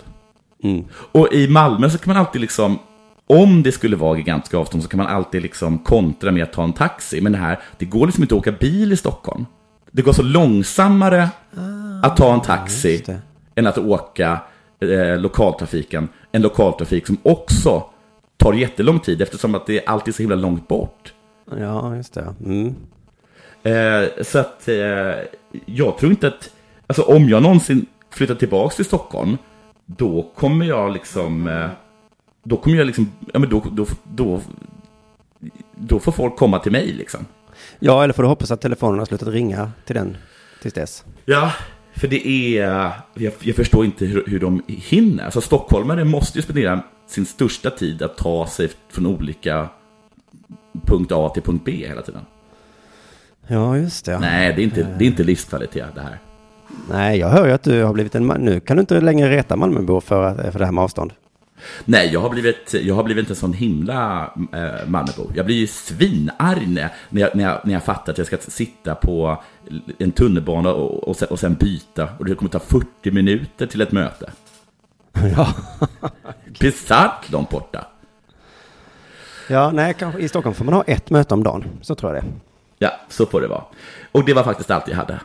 Mm. Och i Malmö så kan man alltid liksom... Om det skulle vara gigantiska avstånd så kan man alltid liksom kontra med att ta en taxi. Men det här, det går liksom inte att åka bil i Stockholm. Det går så långsammare att ta en taxi än att åka eh, lokaltrafiken. En lokaltrafik som också tar jättelång tid eftersom att det är alltid så himla långt bort. Ja, just det. Mm. Eh, så att eh, jag tror inte att, alltså om jag någonsin flyttar tillbaka till Stockholm, då kommer jag liksom, eh, då kommer jag liksom, ja men då, då, då, då får folk komma till mig liksom. Ja, eller får du hoppas att telefonen har slutat ringa till den tills dess. Ja, för det är, jag, jag förstår inte hur, hur de hinner. Alltså stockholmare måste ju spendera sin största tid att ta sig från olika punkt A till punkt B hela tiden. Ja, just det. Nej, det är inte, det är inte livskvalitet det här. Nej, jag hör ju att du har blivit en man. Nu kan du inte längre reta Malmöbor för, att- för det här med avstånd. Nej, jag har blivit, jag har blivit en sån himla eh, Malmöbo. Jag blir ju svinarg när jag, när, jag, när jag fattar att jag ska sitta på en tunnelbana och, och, sen, och sen byta. Och det kommer ta 40 minuter till ett möte. Ja. Bisarrt långt borta. ja, nej, kanske i Stockholm får man ha ett möte om dagen. Så tror jag det. Ja, så får det vara. Och det var faktiskt allt jag hade.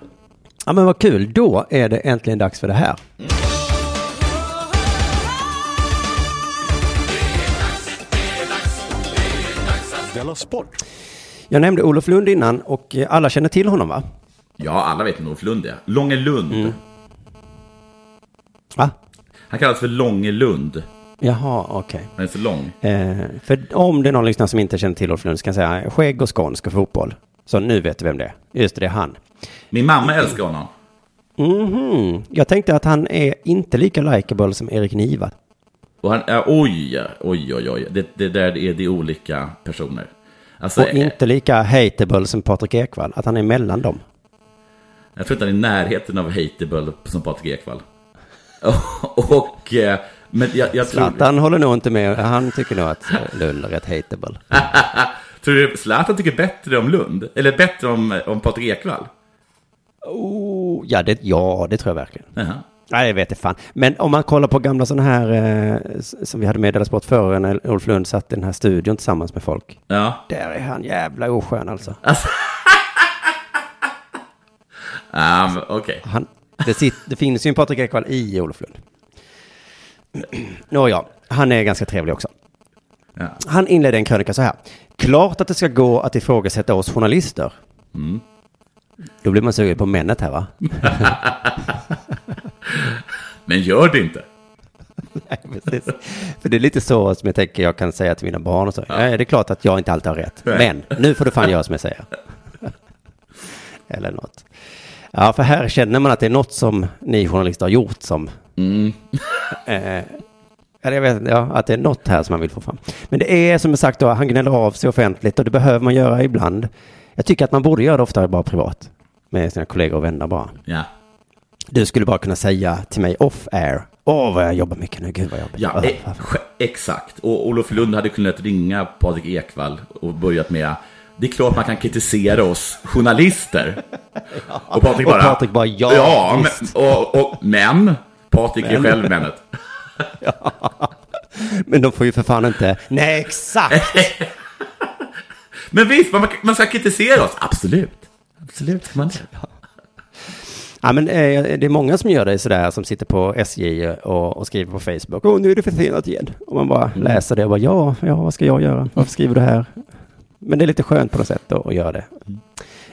Ja, men vad kul. Då är det äntligen dags för det här. Sport! Jag nämnde Olof Lund innan och eh, alla känner till honom, va? Ja, alla vet nog Olof Lund är. Långe Lund. Va? Han kallas för Långe Lund. Jaha, okej. Han är så lång. Eh, för om det är någon lyssnare som inte känner till Olof Lund så kan jag säga skägg och skånsk och fotboll. Så nu vet du vem det är. Just det, det är han. Min mamma älskar honom. Mhm. Jag tänkte att han är inte lika likeable som Erik Niva. Och han, ja, oj, oj, oj, oj. Det, det där är det olika personer. Alltså, Och inte lika hateable som Patrik Ekwall. Att han är mellan dem. Jag tror inte han är i närheten av hateable som Patrik Ekwall. och, eh, men jag, jag tror... Zlatan håller nog inte med. Han tycker nog att Lund är rätt hateable. Tror du Zlatan tycker bättre om Lund? Eller bättre om, om Patrik Ekwall? Oh, ja, det, ja, det tror jag verkligen. Jaha. Nej, jag vet inte fan. Men om man kollar på gamla sådana här eh, som vi hade med i Della Sport förr när Ulf Lund satt i den här studion tillsammans med folk. Ja. Där är han jävla oskön alltså. Alltså. Men okej. Han, det, sit, det finns ju en Patrik Ekwall i Olof Lund. Nåja, han är ganska trevlig också. Ja. Han inledde en krönika så här. Klart att det ska gå att ifrågasätta oss journalister. Då blir man sugen på männet här va? Men gör det inte. Nej, precis. För det är lite så som jag tänker jag kan säga till mina barn och så. Ja. det är klart att jag inte alltid har rätt. Nej. Men nu får du fan göra som jag säger. Eller något. Ja, för här känner man att det är något som ni journalister har gjort som... eh, eller jag vet inte, ja, att det är något här som man vill få fram. Men det är som sagt då, han gnäller av sig offentligt och det behöver man göra ibland. Jag tycker att man borde göra det oftare bara privat. Med sina kollegor och vänner bara. Ja. Du skulle bara kunna säga till mig off air. Åh, vad jag jobbar mycket nu. Gud vad jobbigt. Ja, e- fan. sj- exakt. Och Olof Lund hade kunnat ringa Patrik Ekwall och börjat med Det är klart man kan kritisera oss journalister. Och Patrik Och bara... Patrik bara, ja, ja men, och, och, men, Patrik är själv männet. Men de får ju för fan inte, nej exakt. Men visst, man, man ska kritisera oss. Absolut. Absolut ska man det. Ja, men eh, det är många som gör det sådär, som sitter på SJ och, och skriver på Facebook. Åh, nu är det försenat igen. Och man bara läser det och bara, ja, ja, vad ska jag göra? Varför skriver du här? Men det är lite skönt på något sätt då, att göra det.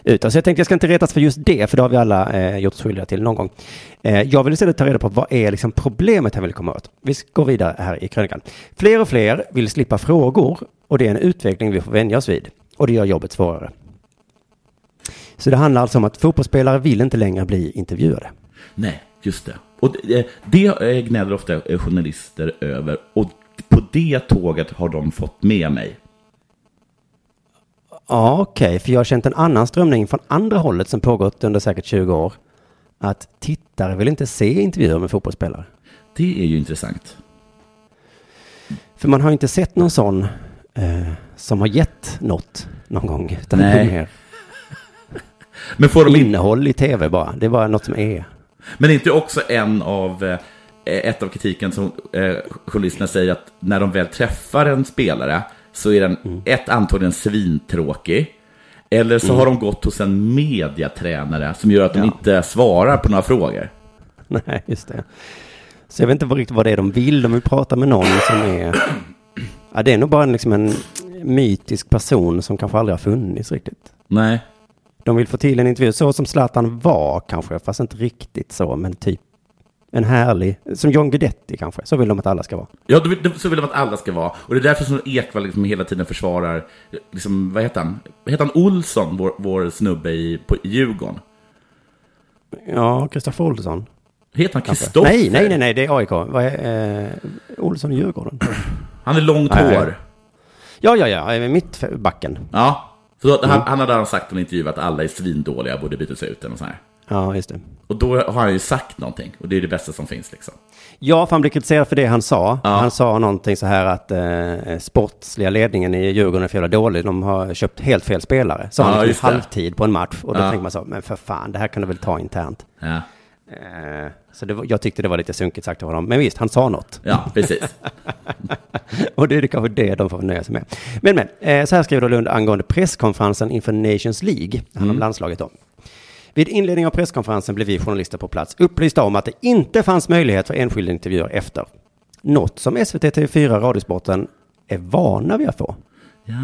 Utåt. Så alltså, jag tänkte jag ska inte retas för just det, för det har vi alla eh, gjort oss skyldiga till någon gång. Eh, jag vill istället ta reda på vad är liksom problemet han vill komma åt. Vi går vidare här i krönikan. Fler och fler vill slippa frågor och det är en utveckling vi får vänja oss vid. Och det gör jobbet svårare. Så det handlar alltså om att fotbollsspelare vill inte längre bli intervjuade. Nej, just det. Och eh, det, det gnäller ofta eh, journalister över. Och på det tåget har de fått med mig. Ja, okej, för jag har känt en annan strömning från andra hållet som pågått under säkert 20 år. Att tittare vill inte se intervjuer med fotbollsspelare. Det är ju intressant. För man har ju inte sett någon sån eh, som har gett något någon gång. Nej. är Men får de in, innehåll i tv bara. Det är bara något som är. Men inte också en av, eh, ett av kritiken som eh, journalisterna säger att när de väl träffar en spelare så är den Mm. ett antagligen svintråkig. Eller så har de gått hos en mediatränare som gör att de Ja. inte svarar på några frågor. Nej, just det. Så jag vet inte riktigt vad det är de vill. De vill prata med någon som är... Ja, det är nog bara liksom en mytisk person som kanske aldrig har funnits riktigt. Nej. De vill få till en intervju så som Zlatan var kanske, fast inte riktigt så, men typ en härlig, som John Guidetti kanske, så vill de att alla ska vara. Ja, så vill de att alla ska vara. Och det är därför som Ekvall liksom hela tiden försvarar, liksom, vad heter han? Heter han? Olsson, vår, vår snubbe i, på, i Djurgården. Ja, Kristoffer Olsson. Heter han. Kristoffer? Nej, nej, nej, nej, det är AIK. Vad är, eh, Olsson i Djurgården? Han är långt Nej. hår. Ja, ja, ja, mittbacken. Ja. Så då, Mm. han, han hade sagt i en intervju att alla är svindåliga, borde bytas ut eller sånt här. Ja, just det. Och då har han ju sagt någonting, och det är det bästa som finns liksom. Ja, för han blev kritiserad för det han sa. Ja. Han sa någonting så här att eh, sportsliga ledningen i Djurgården är för jävla dålig. De har köpt helt fel spelare. Så Ja, han liksom halvtid på en match. Och då Ja. tänker man så, men för fan, det här kan du väl ta internt. Ja, Eh, så var, jag tyckte det var lite sunkigt sagt av honom. Men visst, han sa något. ja precis. Och det är kanske det de får nöja sig med. Men, men, eh, så här skriver då Lund angående presskonferensen inför Nations League, han om landslaget då. Vid inledning av presskonferensen blev vi journalister på plats upplysta om att det inte fanns möjlighet för enskilda intervjuer efter. Något som SVT TV4 Radiosporten är vana vid att få. Ja.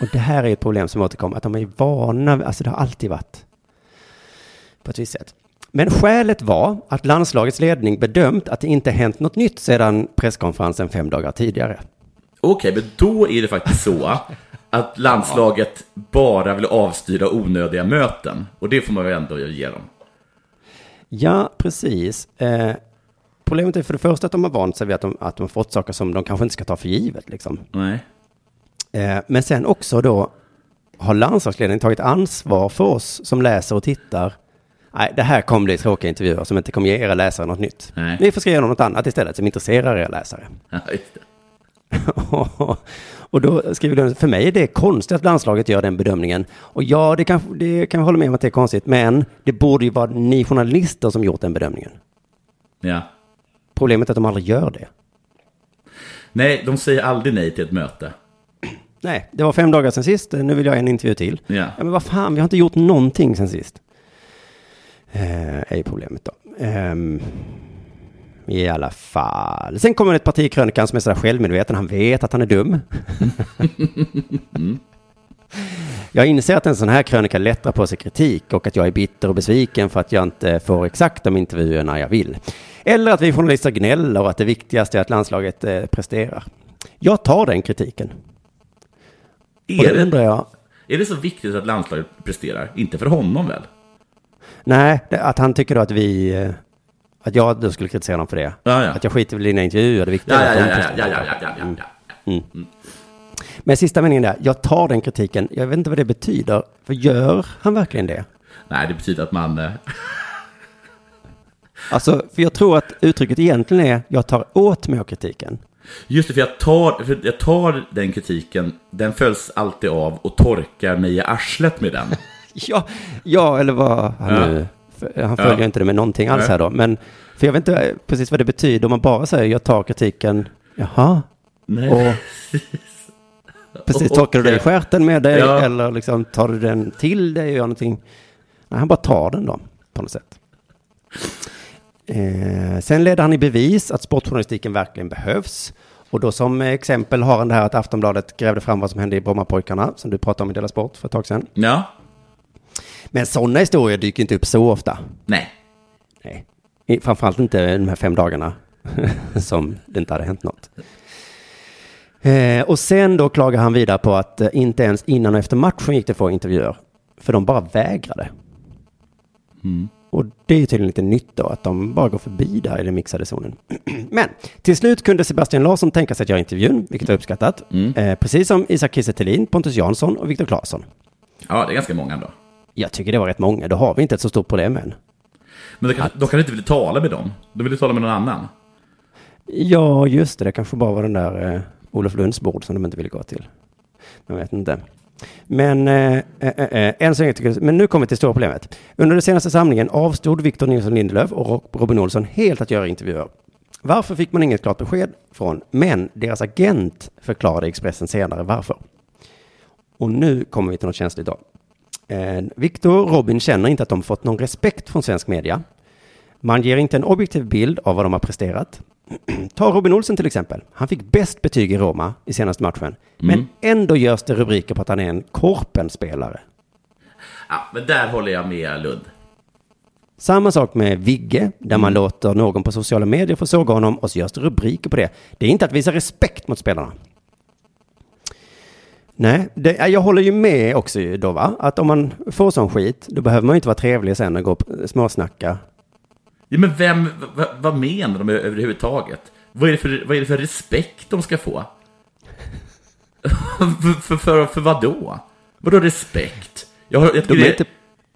Och det här är ett problem som återkommer, att de är vana, alltså det har alltid varit på ett visst sätt. Men skälet var att landslagets ledning bedömt att det inte hänt något nytt sedan presskonferensen fem dagar tidigare. Okej, men då är det faktiskt så att landslaget bara vill avstyra onödiga möten. Och det får man väl ändå ge dem. Ja, precis. Eh, problemet är för det första att de har vant sig vid att de, att de har fått saker som de kanske inte ska ta för givet. Liksom. Nej. Eh, men sen också då har landslagsledningen tagit ansvar för oss som läser och tittar. Nej, det här kommer bli tråkiga intervjuer som inte kommer ge era läsare något nytt. Nej. Ni får skriva något annat istället som intresserar era läsare. Ja. och då skriver du, för mig är det konstigt att landslaget gör den bedömningen. Och ja, det kan, det kan jag hålla med om att det är konstigt, men det borde ju vara ni journalister som gjort den bedömningen. Ja. Problemet är att de aldrig gör det. Nej, de säger aldrig nej till ett möte. Nej, det var fem dagar sedan sist, nu vill jag ha en intervju till. Ja. Ja, men vad fan, vi har inte gjort någonting sen sist. Eh, är ju problemet då. Ehm, I alla fall. Sen kommer ett parti i krönikan som är sådär självmedveten. Han vet att han är dum. Jag inser att en sån här krönika lättrar på sig kritik och att jag är bitter och besviken för att jag inte får exakt de intervjuerna jag vill. Eller att vi journalister gnäller och att det viktigaste är att landslaget eh, presterar. Jag tar den kritiken. Och Är då det, undrar jag, är det så viktigt att landslaget presterar? Inte för honom väl? Nej, att han tycker då att vi... Att jag då skulle kritisera honom för det. Ja, ja. Att jag skiter i dina intervjuer, det viktiga Ja, är ja, att ja, ja, ja, ja, ja, ja, ja. Men sista meningen där, jag tar den kritiken. Jag vet inte vad det betyder. För gör han verkligen det? Nej, det betyder att man... eh, Alltså, för jag tror att uttrycket egentligen är, jag tar åt mig av kritiken. Just det, för jag tar, för jag tar den kritiken, den följs alltid av och torkar mig i arslet med den. Ja, ja eller vad han nu... Han följer Ja. inte det med någonting alls Nej. här då. Men, för jag vet inte eh, precis vad det betyder om man bara säger jag tar kritiken, jaha, Nej. och precis torkar du dig i stjärten med dig Ja. eller liksom tar du den till dig och gör någonting? Nej, han bara tar den då, på något sätt. Eh, sen ledde han i bevis att sportjournalistiken verkligen behövs. Och då som exempel har han det här att Aftonbladet grävde fram vad som hände i Brommapojkarna, som du pratade om i Dela Sport för ett tag sedan. Ja. Men sådana historier dyker inte upp så ofta. Nej. Nej. Framförallt inte de här fem dagarna som det inte hade hänt något. Eh, och sen då klagar han vidare på att eh, inte ens innan och efter matchen gick det få intervjuer. För de bara vägrade. Och det är tydligen lite nytt då, att de bara går förbi där i den mixade zonen. Men till slut kunde Sebastian Larsson tänka sig att göra intervjun, vilket var uppskattat. Eh, precis som Isak Kiese Pontus Jansson och Viktor Claesson. Ja, det är ganska många ändå. Jag tycker det var rätt många, då har vi inte ett så stort problem än. Men de kan, de kan inte vilja tala med dem. De vill ju tala med någon annan. Ja, just det. Det kanske bara var den där eh, Olof Lunds bord som de inte ville gå till. Jag vet inte. Men, eh, eh, eh, än så länge tycker jag, men nu kommer vi till stora problemet. Under den senaste samlingen avstod Victor Nilsson Lindelöf och Ro- Robin Olsson helt att göra intervjuer. Varför fick man inget klart besked från, men deras agent förklarade Expressen senare varför. Och nu kommer vi till något känsligt då. Eh, Victor och Robin känner inte att de fått någon respekt från svensk media. Man ger inte en objektiv bild av vad de har presterat. Ta Robin Olsen till exempel. Han fick bäst betyg i Roma i senaste matchen. Men ändå görs det rubriker på att han är en korpenspelare. Ja, men där håller jag med Lund. Samma sak med Vigge, där man låter någon på sociala medier få såga honom och så görs det rubriker på det. Det är inte att visa respekt mot spelarna. Nej, det, jag håller ju med också då va, att om man får sån skit, då behöver man ju inte vara trevlig sen och gå och småsnacka. Ja, men vem, vad, vad menar de överhuvudtaget? Vad är, det för, vad är det för respekt de ska få? för, för, för, för vad då? Vadå respekt? Jag, jag De är det- inte,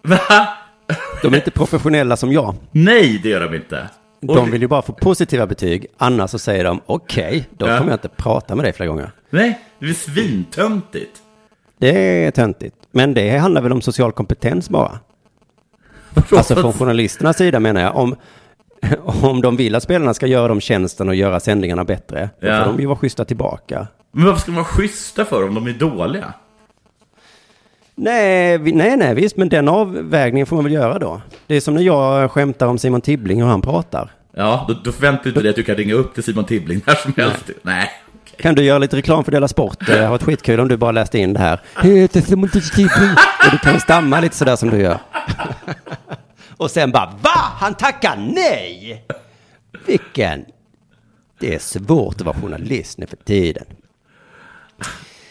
de är inte professionella som jag. Nej, det gör de inte. De vill ju bara få positiva betyg, annars så säger de okej, då Ja. kommer jag inte prata med dig flera gånger. Nej, det är svintöntigt. Det är töntigt. Men det handlar väl om social kompetens bara. Alltså från journalisternas sida menar jag. Om, om de vill att spelarna ska göra dem tjänsten och göra sändningarna bättre, då Ja. får de ju vara schyssta tillbaka. Men varför ska de vara schyssta för om de är dåliga? Nej, vi, nej, nej, visst, men den avvägningen får man väl göra då. Det är som när jag skämtar om Simon Tibbling och han pratar. Ja, då, då förväntar du dig att du kan ringa upp till Simon Tibbling när som helst. Nej. Kan du göra lite reklam för Dela Sport? Det har varit skitkul om du bara läste in det här. Heter Simon Tibbling. Och du kan stamma lite sådär som du gör. Och sen bara, va? Han tackar nej? Vilken? Det är svårt att vara journalist nu för tiden.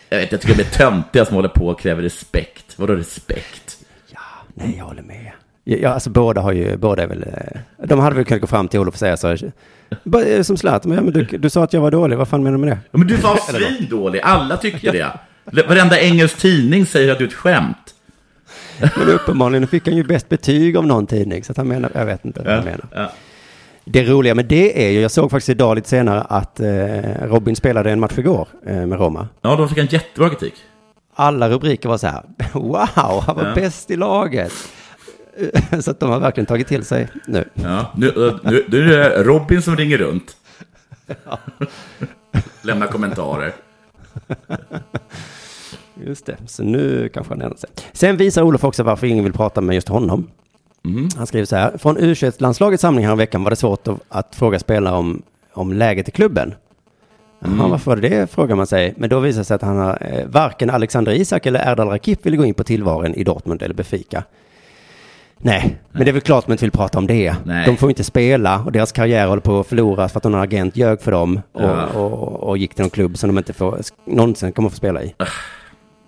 Jag vet, jag tycker de är töntiga som håller på och kräver respekt. Vadå respekt? Ja, nej, jag håller med. Ja, alltså båda har ju, båda är väl, eh, de hade väl kunnat gå fram till Olof och säga så, eh, som Zlatan, men, du, du sa att jag var dålig, vad fan menar du med det? Ja, men du var svindålig, alla tycker det. Varenda engelsk tidning säger att du är ett skämt. Men uppenbarligen fick han ju bäst betyg av någon tidning, så att han menar, jag vet inte vad han menar. Ja. Det roliga med det är ju, jag såg faktiskt idag lite senare att eh, Robin spelade en match igår eh, med Roma. ja, de fick en jättebra kritik. Alla rubriker var så här, wow, han var Ja. bäst i laget. så att de har verkligen tagit till sig nu. Ja, nu, eh, nu, nu är det Robin som ringer runt. Lämna kommentarer. Just det, så nu kanske han ändrar sig. Sen visar Olof också varför ingen vill prata med just honom. Han skriver så här, från u landslagets samling här veckan var det svårt att, att fråga spelare om, om läget i klubben. Jaha, varför var det det, frågar man sig. Men då visar det sig att han har, eh, varken Alexander Isak eller Erdal Rakip ville gå in på tillvaron i Dortmund eller Benfica. Nej, men det är väl klart att man inte vill prata om det. Nej. De får inte spela och deras karriär håller på att förloras för att någon agent ljög för dem och, Ja. och, och gick till någon klubb som de inte får, någonsin kommer få spela i.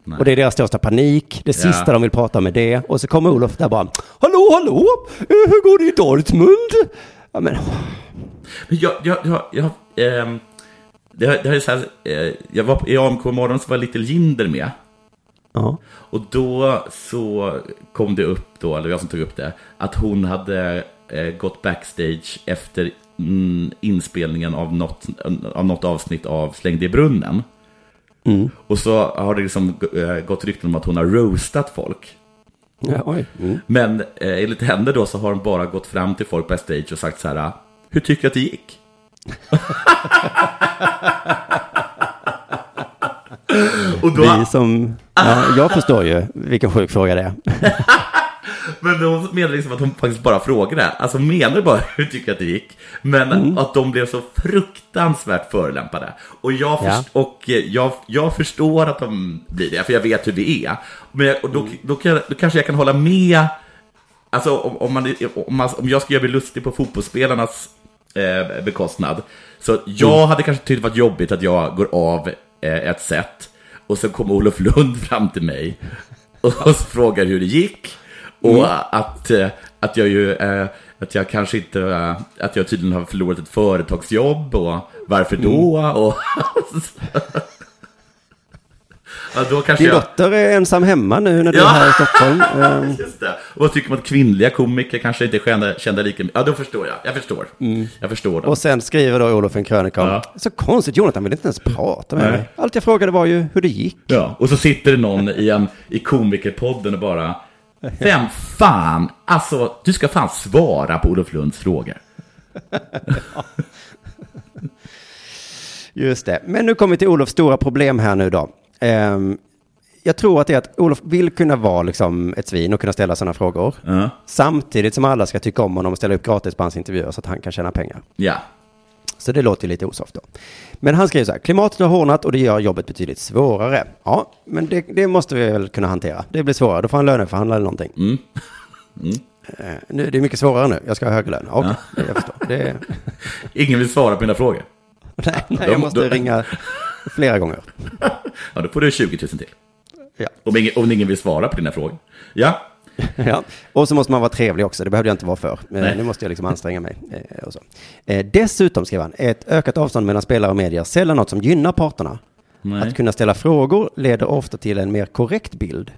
Nej. Och det är deras största panik. Det sista Ja. de vill prata är det. Och så kommer Olof där bara, hallå, hallå, Eh, hur går det i Dortmund? Ja, men, Men jag, jag, jag, jag, ehm, det, det ju så här, eh, jag var i AMK morgon så var Little Jinder med. ja. Och då så kom det upp då, eller jag som tog upp det, att hon hade eh, gått backstage efter mm, inspelningen av något, av något avsnitt av Släng i brunnen. Och så har det liksom eh, gått rykten om att hon har roastat folk. Ja. Mm. Men eh, enligt henne då så har hon bara gått fram till folk på stage och sagt så här, hur tycker du att det gick? och då, Vi som, ja, jag förstår ju vilken sjuk fråga det är. Men de menar liksom att hon faktiskt bara frågade. Alltså menar bara hur tycker du att det gick? Men Mm. att de blev så fruktansvärt förolämpade. Och, jag, Ja. först, och eh, jag, jag förstår att de blir det, för jag vet hur det är. Men jag, och då, Mm. då, kan, då kanske jag kan hålla med. Alltså om, om, man, om, man, om jag ska göra mig lustig på fotbollsspelarnas eh, bekostnad. Så jag Mm. hade kanske tyckt det varit jobbigt att jag går av eh, ett set. Och så kommer Olof Lund fram till mig. Och så frågar hur det gick. Och Mm. att, eh, att jag ju, eh, att jag kanske inte, eh, att jag tydligen har förlorat ett företagsjobb och varför då? Mm. Och ja, då kanske Din jag... dotter är ensam hemma nu när du Ja. är här i Stockholm. Just det. Och vad tycker man att kvinnliga komiker kanske inte är kända, kända lika mycket? Ja, då förstår jag. Jag förstår. Jag förstår dem. Mm. Och sen skriver då Olof en krönika om, Ja. så konstigt, Jonathan vill inte ens prata med Nej. mig. Allt jag frågade var ju hur det gick. Ja, och så sitter det någon i, en, i komikerpodden och bara Vem fan, alltså du ska fan svara på Olof Lunds frågor. Just det. Men nu kommer vi till Olofs stora problem här nu då. Ehm, jag tror att det är att Olof vill kunna vara liksom ett svin och kunna ställa sådana frågor. Ja. Samtidigt som alla ska tycka om honom och ställa upp gratis på hans intervjuer så att han kan tjäna pengar. Ja. Så det låter ju lite osoft då. Men han skriver så här, klimatet har hårdnat och det gör jobbet betydligt svårare. Ja, men det, det måste vi väl kunna hantera. Det blir svårare, då får han löneförhandla eller någonting. Mm. Eh, nu, det är mycket svårare nu, jag ska ha högre lön. Okej, det jag förstår. Det, Ingen vill svara på mina frågor. nej, nej, jag måste ringa flera gånger. Ja, då får du 20 000 till. Ja. Om ingen, om ingen vill svara på dina frågor. Ja. Ja, och så måste man vara trevlig också, det behövde jag inte vara för. Men Nej. nu måste jag liksom anstränga mig. Eh, och så. Eh, dessutom, skriver han, ett ökat avstånd mellan spelare och medier sällan något som gynnar parterna. Nej. Att kunna ställa frågor leder ofta till en mer korrekt bild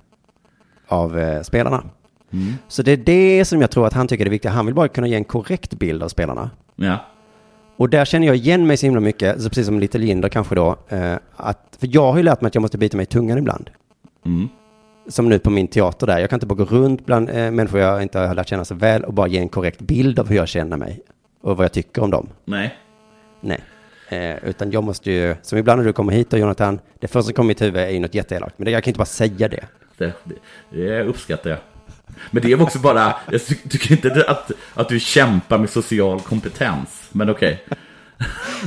av eh, spelarna. Mm. Så det är det som jag tror att han tycker är viktigt. Han vill bara kunna ge en korrekt bild av spelarna. Ja. Och där känner jag igen mig så himla mycket, så precis som Little Jinder kanske då, eh, att, för jag har ju lärt mig att jag måste bita mig i tungan ibland. Mm. Som nu på min teater där, jag kan inte bara gå runt bland eh, människor jag inte har lärt känna så väl och bara ge en korrekt bild av hur jag känner mig och vad jag tycker om dem. Nej. Nej. Eh, utan jag måste ju, som ibland när du kommer hit och Jonathan, det första som kommer i mitt huvud är ju något jätteelakt, men det, jag kan inte bara säga det. Det, det uppskattar jag. Men det är också bara, jag ty- tycker inte att, att du kämpar med social kompetens. Men okej.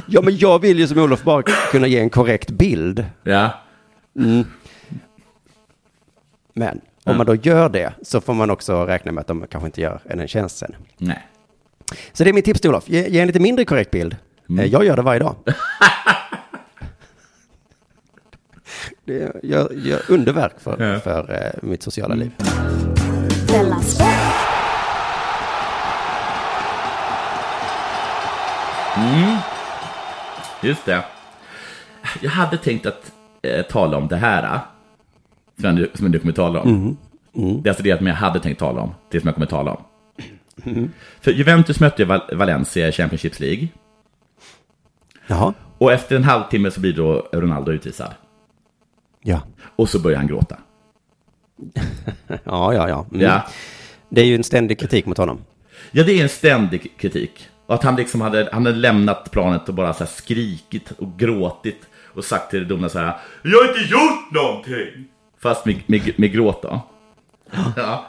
Ja, men jag vill ju som Olof bara kunna ge en korrekt bild. Ja. Men om man då gör det så får man också räkna med att de kanske inte gör en tjänst sen. Nej. Så det är mitt tips till Olof. Ge, ge en lite mindre korrekt bild. Eh, Jag gör det varje dag. det gör, gör underverk för, Ja. för eh, mitt sociala liv. Della Sport. Just det. Jag hade tänkt att eh, tala om det här. Som som nu kommer tala om. Det är alltså det som jag hade tänkt tala om. Det som jag kommer tala om. För Juventus mötte Val- Valencia i Championships League. Jaha. Och efter en halvtimme så blir då Ronaldo utvisad. Ja. Och så börjar han gråta. Ja, ja, ja. Mm. Ja. Det är ju en ständig kritik mot honom. Ja, det är en ständig kritik. Och att han liksom hade, han hade lämnat planet och bara så här skrikit och gråtit och sagt till domarna så här Jag har inte gjort någonting! Fast med, med, med gråt då. Ja.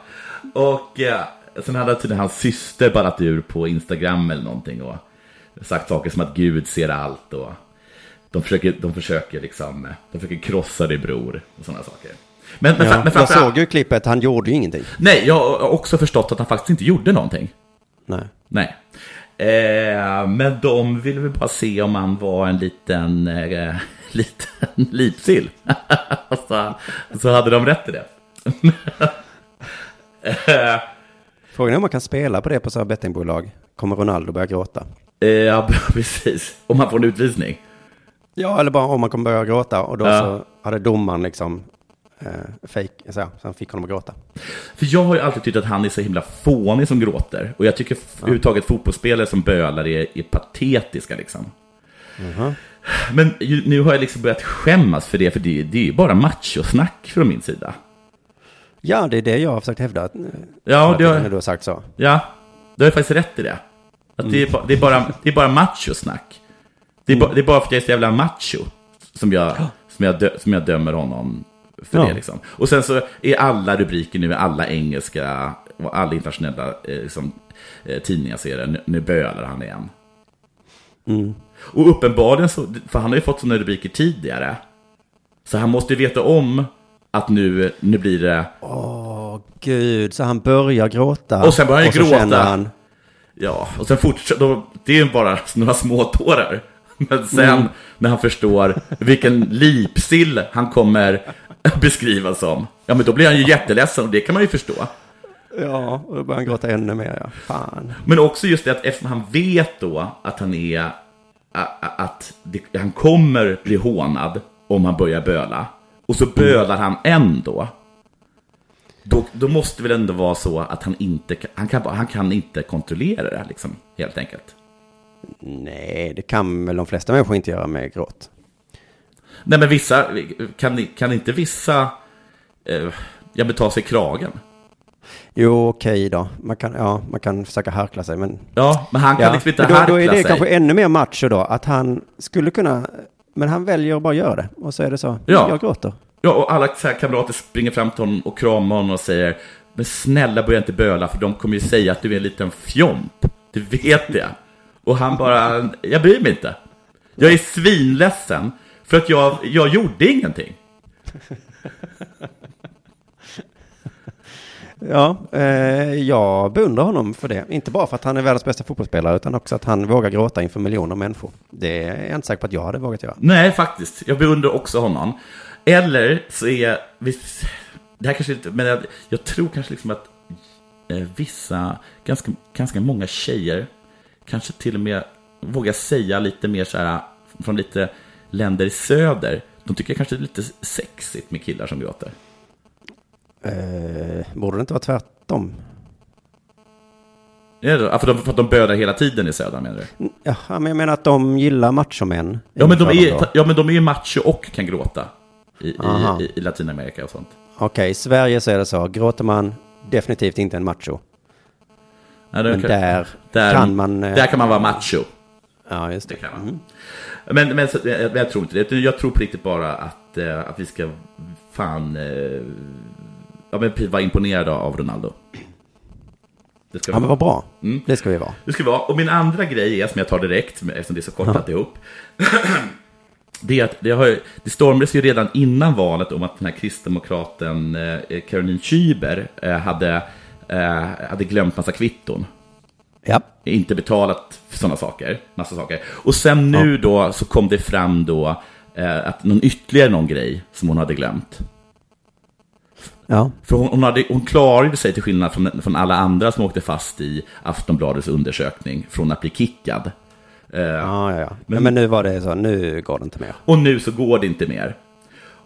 Och eh, sen hade tydligen hans syster ballat ur på Instagram eller någonting och sagt saker som att Gud ser allt och de försöker, de försöker liksom, de försöker krossa dig bror och sådana saker. Men, men, Ja. men Jag såg ju klippet, han gjorde ju ingenting. Nej, jag har också förstått att han faktiskt inte gjorde någonting. Nej. Nej. Eh, men de ville väl bara se om han var en liten, eh, liten lipsill. så, så hade de rätt i det. eh, Frågan är om man kan spela på det på så här bettingbolag. Kommer Ronaldo börja gråta? ja, precis. Om han får en utvisning. Ja, eller bara om man kommer börja gråta och då Ja. så hade domaren liksom eh, fake, så, han fick honom att gråta. För jag har ju alltid tyckt att han är så himla fånig som gråter. Och jag tycker ja. överhuvudtaget fotbollsspelare som bölar är, är patetiska liksom. Men ju, nu har jag liksom börjat skämmas för det, för det, det är ju bara machosnack från min sida. Ja, det är det jag har försökt hävda. Att, Ja, att det har, när du har sagt så. ja, du har faktiskt rätt i det. Att det, är, ba- det, är bara, det är bara machosnack. Det är, ba, det är bara för att jag är så jävla macho som jag, som jag, dö, som jag dömer honom för Ja. det. Liksom. Och sen så är alla rubriker nu, alla engelska och alla internationella eh, liksom, eh, tidningar ser det, nu, nu bölar han igen. Och uppenbarligen så, för han har ju fått sådana rubriker tidigare. Så han måste ju veta om att nu, nu blir det, Åh, gud. Så han börjar gråta. Och sen börjar han gråta. Han, ja, och sen fortsätter, det är ju bara några små tårar. Men sen när han förstår vilken lipsill han kommer beskrivas som, ja men då blir han ju jätteledsen och det kan man ju förstå. ja, och då börjar han gråta ännu mer. Ja. Fan. Men också just det att eftersom han vet då att han är, att det, han kommer bli hånad om han börjar böla. Och så bölar han ändå. Då, då måste det väl ändå vara så att han inte han kan, han kan inte kontrollera det liksom, helt enkelt. Nej, det kan väl de flesta människor inte göra med gråt. Nej men vissa, kan, kan inte vissa, eh, jag vill ta sig kragen? Jo, okej då. Man kan, ja, man kan försöka harkla sig, men... Ja, men han kan Ja, liksom inte då, harkla då är det sig. kanske ännu mer macho då, att han skulle kunna... Men han väljer att bara göra det. Och så är det så. Ja. Jag gråter. Ja, och alla kamrater springer fram till honom och kramar honom och säger Men snälla börja inte böla för de kommer ju säga att du är en liten fjomp. Du vet det. Och han bara, jag bryr mig inte. Jag är svinledsen för att jag, jag gjorde ingenting. Ja, eh, jag beundrar honom för det. Inte bara för att han är världens bästa fotbollsspelare, utan också att han vågar gråta inför miljoner människor. Det är jag inte säker på att jag hade vågat göra. Nej, faktiskt. Jag beundrar också honom. Eller så är, visst, det här kanske inte, men jag, jag tror kanske liksom att eh, vissa, ganska, ganska många tjejer, kanske till och med vågar säga lite mer så här, från lite länder i söder, de tycker kanske det är lite sexigt med killar som gråter. Eh, borde det inte vara tvärtom? Ja, För, de, för att de bölar hela tiden i södern menar du? Ja, men jag menar att de gillar machomän. Ja men, de är, då. ja, men de är ju macho och kan gråta. I, i, i, Latinamerika och sånt. Okej, i Sverige så är det så. Gråter man, definitivt inte en macho. Ja, Men där, där, kan man... eh, Där kan man vara macho. Ja, just det. Det kan man. Men, men jag, jag tror inte det. Jag tror på riktigt bara att, eh, att vi ska fan eh, ja, men vara imponerade av Ronaldo. Det ska vi Ja, men vad bra. Mm. Det ska vi vara. Det ska vi vara. Och min andra grej är, som jag tar direkt, eftersom det är så kort alltihop. Det, är att det, har, det stormades ju redan innan valet om att den här kristdemokraten eh, Caroline Schüber eh, hade, eh, hade glömt massa kvitton Ja. inte betalat för sådana saker, massa saker. Och sen nu då så kom det fram då eh, att någon ytterligare någon grej som hon hade glömt. Ja. För hon, hon, hade, hon klarade sig till skillnad från, från alla andra som åkte fast i Aftonbladets undersökning från att bli kickad. Eh, Ja, ja, ja. Men- Men, men nu var det så. Nu går det inte mer. Och nu så går det inte mer.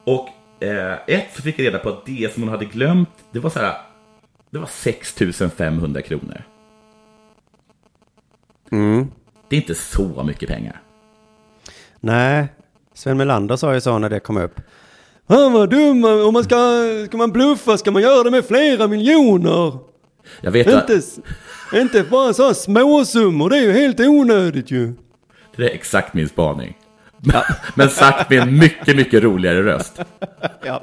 Och eh, ett så fick jag reda på att det som hon hade glömt, det var så här, det var 6 500 kronor. Mm. Det är inte så mycket pengar. Nej, Sven Melander sa ju så när det kom upp. Han var dum, om man ska, ska man bluffa ska man göra det med flera miljoner. Jag vet att... Inte, s- inte bara så här småsummor, det är ju helt onödigt ju. Det är exakt min spaning. Men sagt med en mycket, mycket roligare röst. Ja.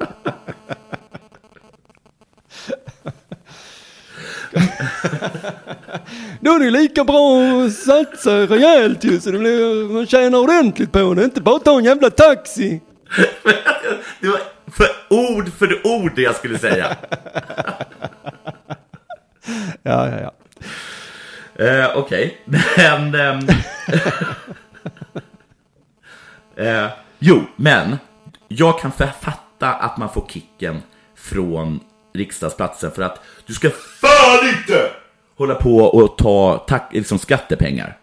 Då är det lika bra att satsa rejält ju, så det blir, man tjänar ordentligt på det. Inte bara ta en jävla taxi. Det var för ord för ord det jag skulle säga. Ja, ja, ja. Eh, Okej, men... ehm, eh, jo, men jag kan fatta att man får kicken från riksdagsplatsen för att du ska fan inte hålla på och ta tack, liksom skattepengar.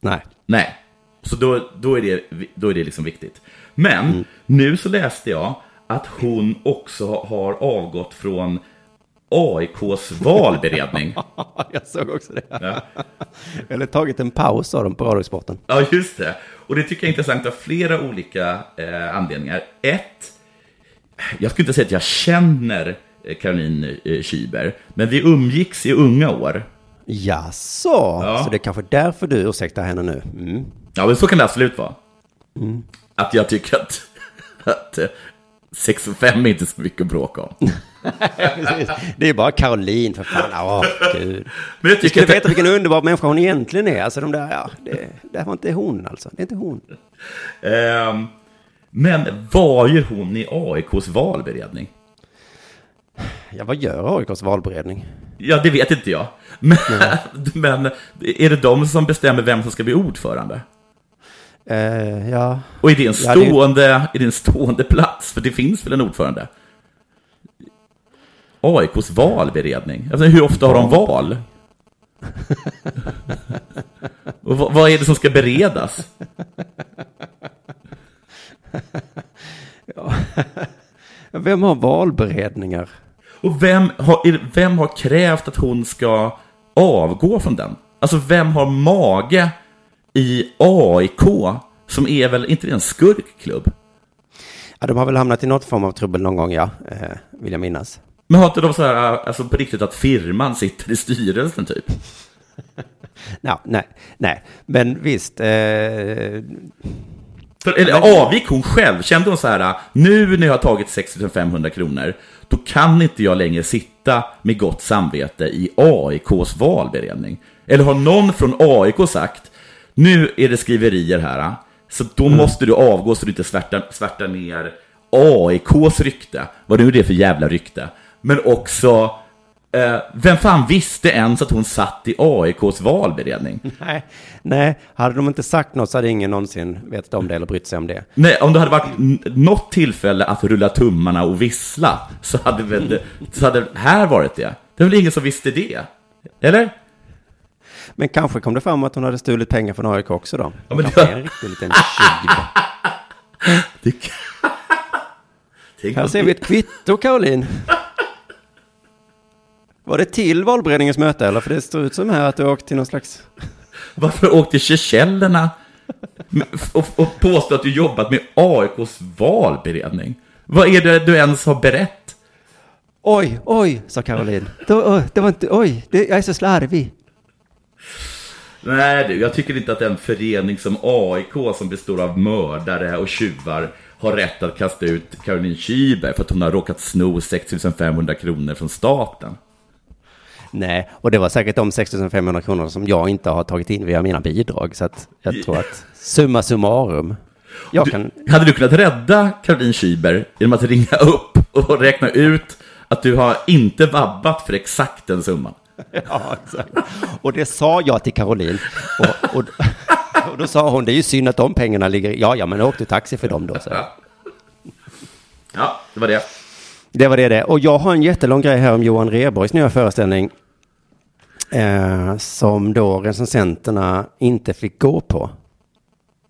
Nej. Nej, så då, då är det, då är det liksom viktigt. Men nu så läste jag att hon också har avgått från AIKs valberedning. Jag såg också det. Ja. Eller tagit en paus av dem på Radiosporten. Ja, just det. Och det tycker jag är intressant av flera olika eh, anledningar. Ett, jag skulle inte säga att jag känner Caroline eh, Kyber. Men vi umgicks i unga år. Jaså, Ja. så det är kanske därför du ursäktar henne nu? Mm. Ja, men så kan det absolut vara. Att jag tycker att, att eh, 6 och 5 är inte så mycket att bråka om. Det är bara Caroline, för fan. Åh, gud. Men jag Du tycker skulle att det, veta vilken underbar människa hon egentligen är. Alltså de där, ja, det, det här var inte hon alltså. Det är inte hon. Ehm, men vad gör hon i AIKs valberedning? Ja, vad gör AIKs valberedning? Ja, det vet inte jag. Men, men är det de som bestämmer vem som ska bli ordförande? Eh, ja, Och är det en Ja, det är- stående, det en stående plats? För det finns väl en ordförande? AIKs valberedning? Alltså, hur ofta har de val? Och vad, vad är det som ska beredas? vem har valberedningar? Och vem har, vem har krävt att hon ska avgå från den? Alltså vem har mage i AIK, som är väl inte en skurkklubb? Ja, de har väl hamnat i något form av trubbel någon gång, ja, eh, vill jag minnas. Men har inte de så här, alltså på riktigt att firman sitter i styrelsen typ? Ja, nej, nej, men visst. Eh, För, eller avgick hon själv? Kände hon så här, nu när jag har tagit 6500 kronor, då kan inte jag längre sitta med gott samvete i AIKs valberedning? Eller har någon från AIK sagt, nu är det skriverier här, så då måste du avgå så du inte svärtar, svärtar ner AIKs rykte, vad nu är det för jävla rykte, men också Eh, vem fan visste ens att hon satt i AIKs valberedning? nej, nej, hade de inte sagt något så hade ingen någonsin vetat om det eller brytt sig om det. Nej, om det hade varit något tillfälle att rulla tummarna och vissla så hade väl det, så hade här varit det. Det är väl ingen som visste det? Eller? Men kanske kom det fram att hon hade stulit pengar från AIK också då. Ja, men det- är en riktig liten tjuv. Här ser vi ett kvitto, Caroline. Var det till valberedningens möte eller? För det står ut som här att du åkt till någon slags... Varför åkte Seychellerna och, och påstå att du jobbat med AIKs valberedning? Vad är det du ens har berett? Oj, oj, sa Caroline. Det det var inte, oj, det, jag är så slarvig. Nej, du, jag tycker inte att en förening som AIK som består av mördare och tjuvar har rätt att kasta ut Caroline Kyber för att hon har råkat sno 6500 kronor från staten. Nej, och det var säkert de 6500 kronor som jag inte har tagit in via mina bidrag. Så att jag tror att summa summarum. Jag kan, Du, hade du kunnat rädda Caroline Kyber genom att ringa upp och räkna ut att du har inte vabbat för exakt den summan? ja, exakt. Och det sa jag till Caroline. Och, och, och då sa hon, det är ju synd att de pengarna ligger, ja, ja, men jag åkte taxi för dem då. Så. Ja, det var det. Det var det det. Och jag har en jättelång grej här om Johan Rheborgs nya föreställning. Eh, som då recensenterna inte fick gå på.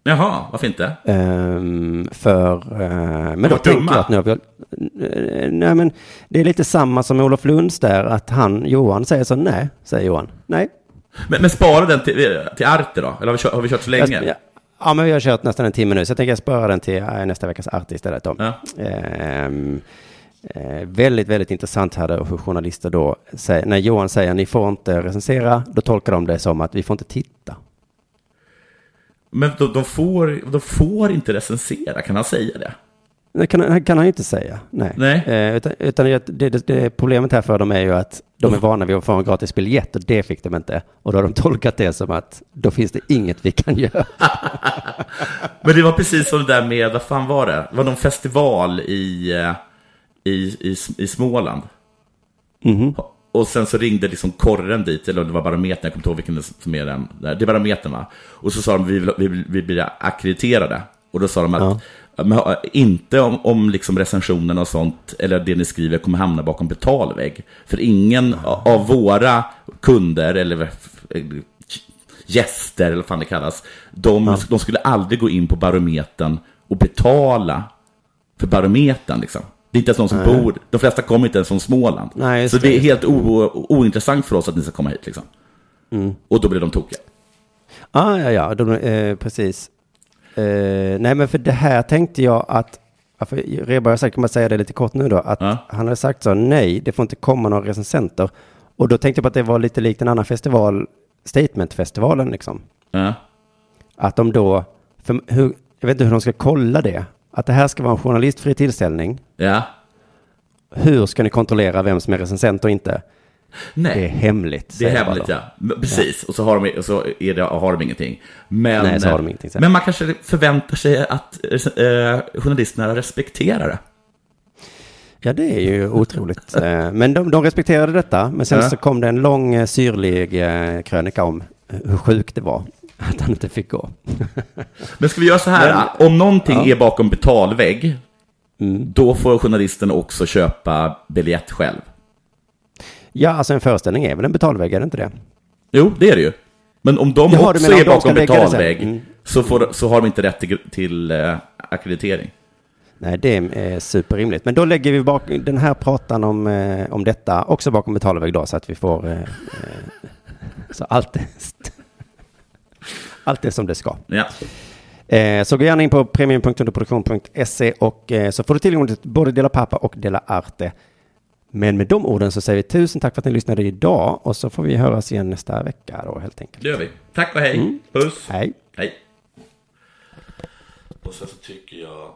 Jaha, varför inte? Ehm, för, eh, men då tänker jag att nu har vi, eh, nej men det är lite samma som Olof Lunds där, att han, Johan säger så, nej, säger Johan, nej. Men, men spara den till, till Arte då? Eller har vi kört, har vi kört så länge? Jag, ja, ja, men vi har kört nästan en timme nu, så jag tänker jag spara den till eh, nästa veckas art istället då. Ja. Ehm, eh, väldigt, väldigt intressant här då hur journalister då säger, när Johan säger ni får inte recensera, då tolkar de det som att vi får inte titta. Men de, de, får, de får inte recensera, kan han säga det? Det kan, det kan han ju inte säga. Nej. Nej. Eh, utan utan det, det, det, det problemet här för dem är ju att de är vana vid att få en gratis biljett och det fick de inte. Och då har de tolkat det som att då finns det inget vi kan göra. Men det var precis som det där med, vad fan var det? Det var någon festival i, eh, i, i, i Småland. Mhm. Och sen så ringde liksom korren dit, eller det var barometern, jag kommer inte ihåg vilken som är den. Det är barometern va? Och så sa de, vi, vi, vi blir akkrediterade. Och då sa de att, ha- inte om, om liksom recensionerna och sånt, eller det ni skriver, kommer hamna bakom betalvägg. För ingen av våra kunder, eller gäster, eller vad fan det kallas, de, de skulle aldrig gå in på barometern och betala för barometern liksom. Det är inte ens någon som bor, de flesta kommer inte ens från Småland. Nej, så det är helt ointressant för oss att ni ska komma hit liksom. Och då blir de tokiga. Ah, ja, ja, de, eh, precis. Eh, nej, men för det här tänkte jag att, för Rheborg har sagt, kan man säga det lite kort nu då, att Ja. han hade sagt så, nej, det får inte komma några recensenter. Och då tänkte jag på att det var lite likt en annan festival, Statementfestivalen liksom. Ja. Att de då, för hur, jag vet inte hur de ska kolla det, att det här ska vara en journalistfri tillställning. ja. Hur ska ni kontrollera vem som är recensent och inte? Nej. Det är hemligt. Det är hemligt, ja. Precis, och så har de, och så är det, har de ingenting. Men, Nej, så har de ingenting, så. men man kanske förväntar sig att eh, journalisterna respekterar det. Ja, det är ju otroligt. Eh, Men de, de respekterade detta, men sen Ja. så kom det en lång eh, syrlig eh, krönika om hur sjukt det var att han inte fick gå. Men ska vi göra så här, om någonting är bakom betalvägg, Mm. då får journalisten också köpa biljett själv. Ja, alltså en föreställning är väl en betalvägg, är det inte det? Jo, det är det ju. Men om de Jaha, också är bakom betalvägg, Mm. så, får, så har de inte rätt till, till eh, akkreditering. Nej, det är superrimligt. Men då lägger vi bak den här pratan om, eh, om detta också bakom betalvägg då, så att vi får... Eh, eh, så allt allt är som det ska. Ja. Eh, så gå gärna in på premium.underproduktion.se och eh, så får du tillgång till både Dela Pappa och Dela Arte. Men med de orden så säger vi tusen tack för att ni lyssnade idag och så får vi höras igen nästa vecka då helt enkelt. Det gör vi. Tack och hej. Puss. Hej! Hej. Och sen så tycker jag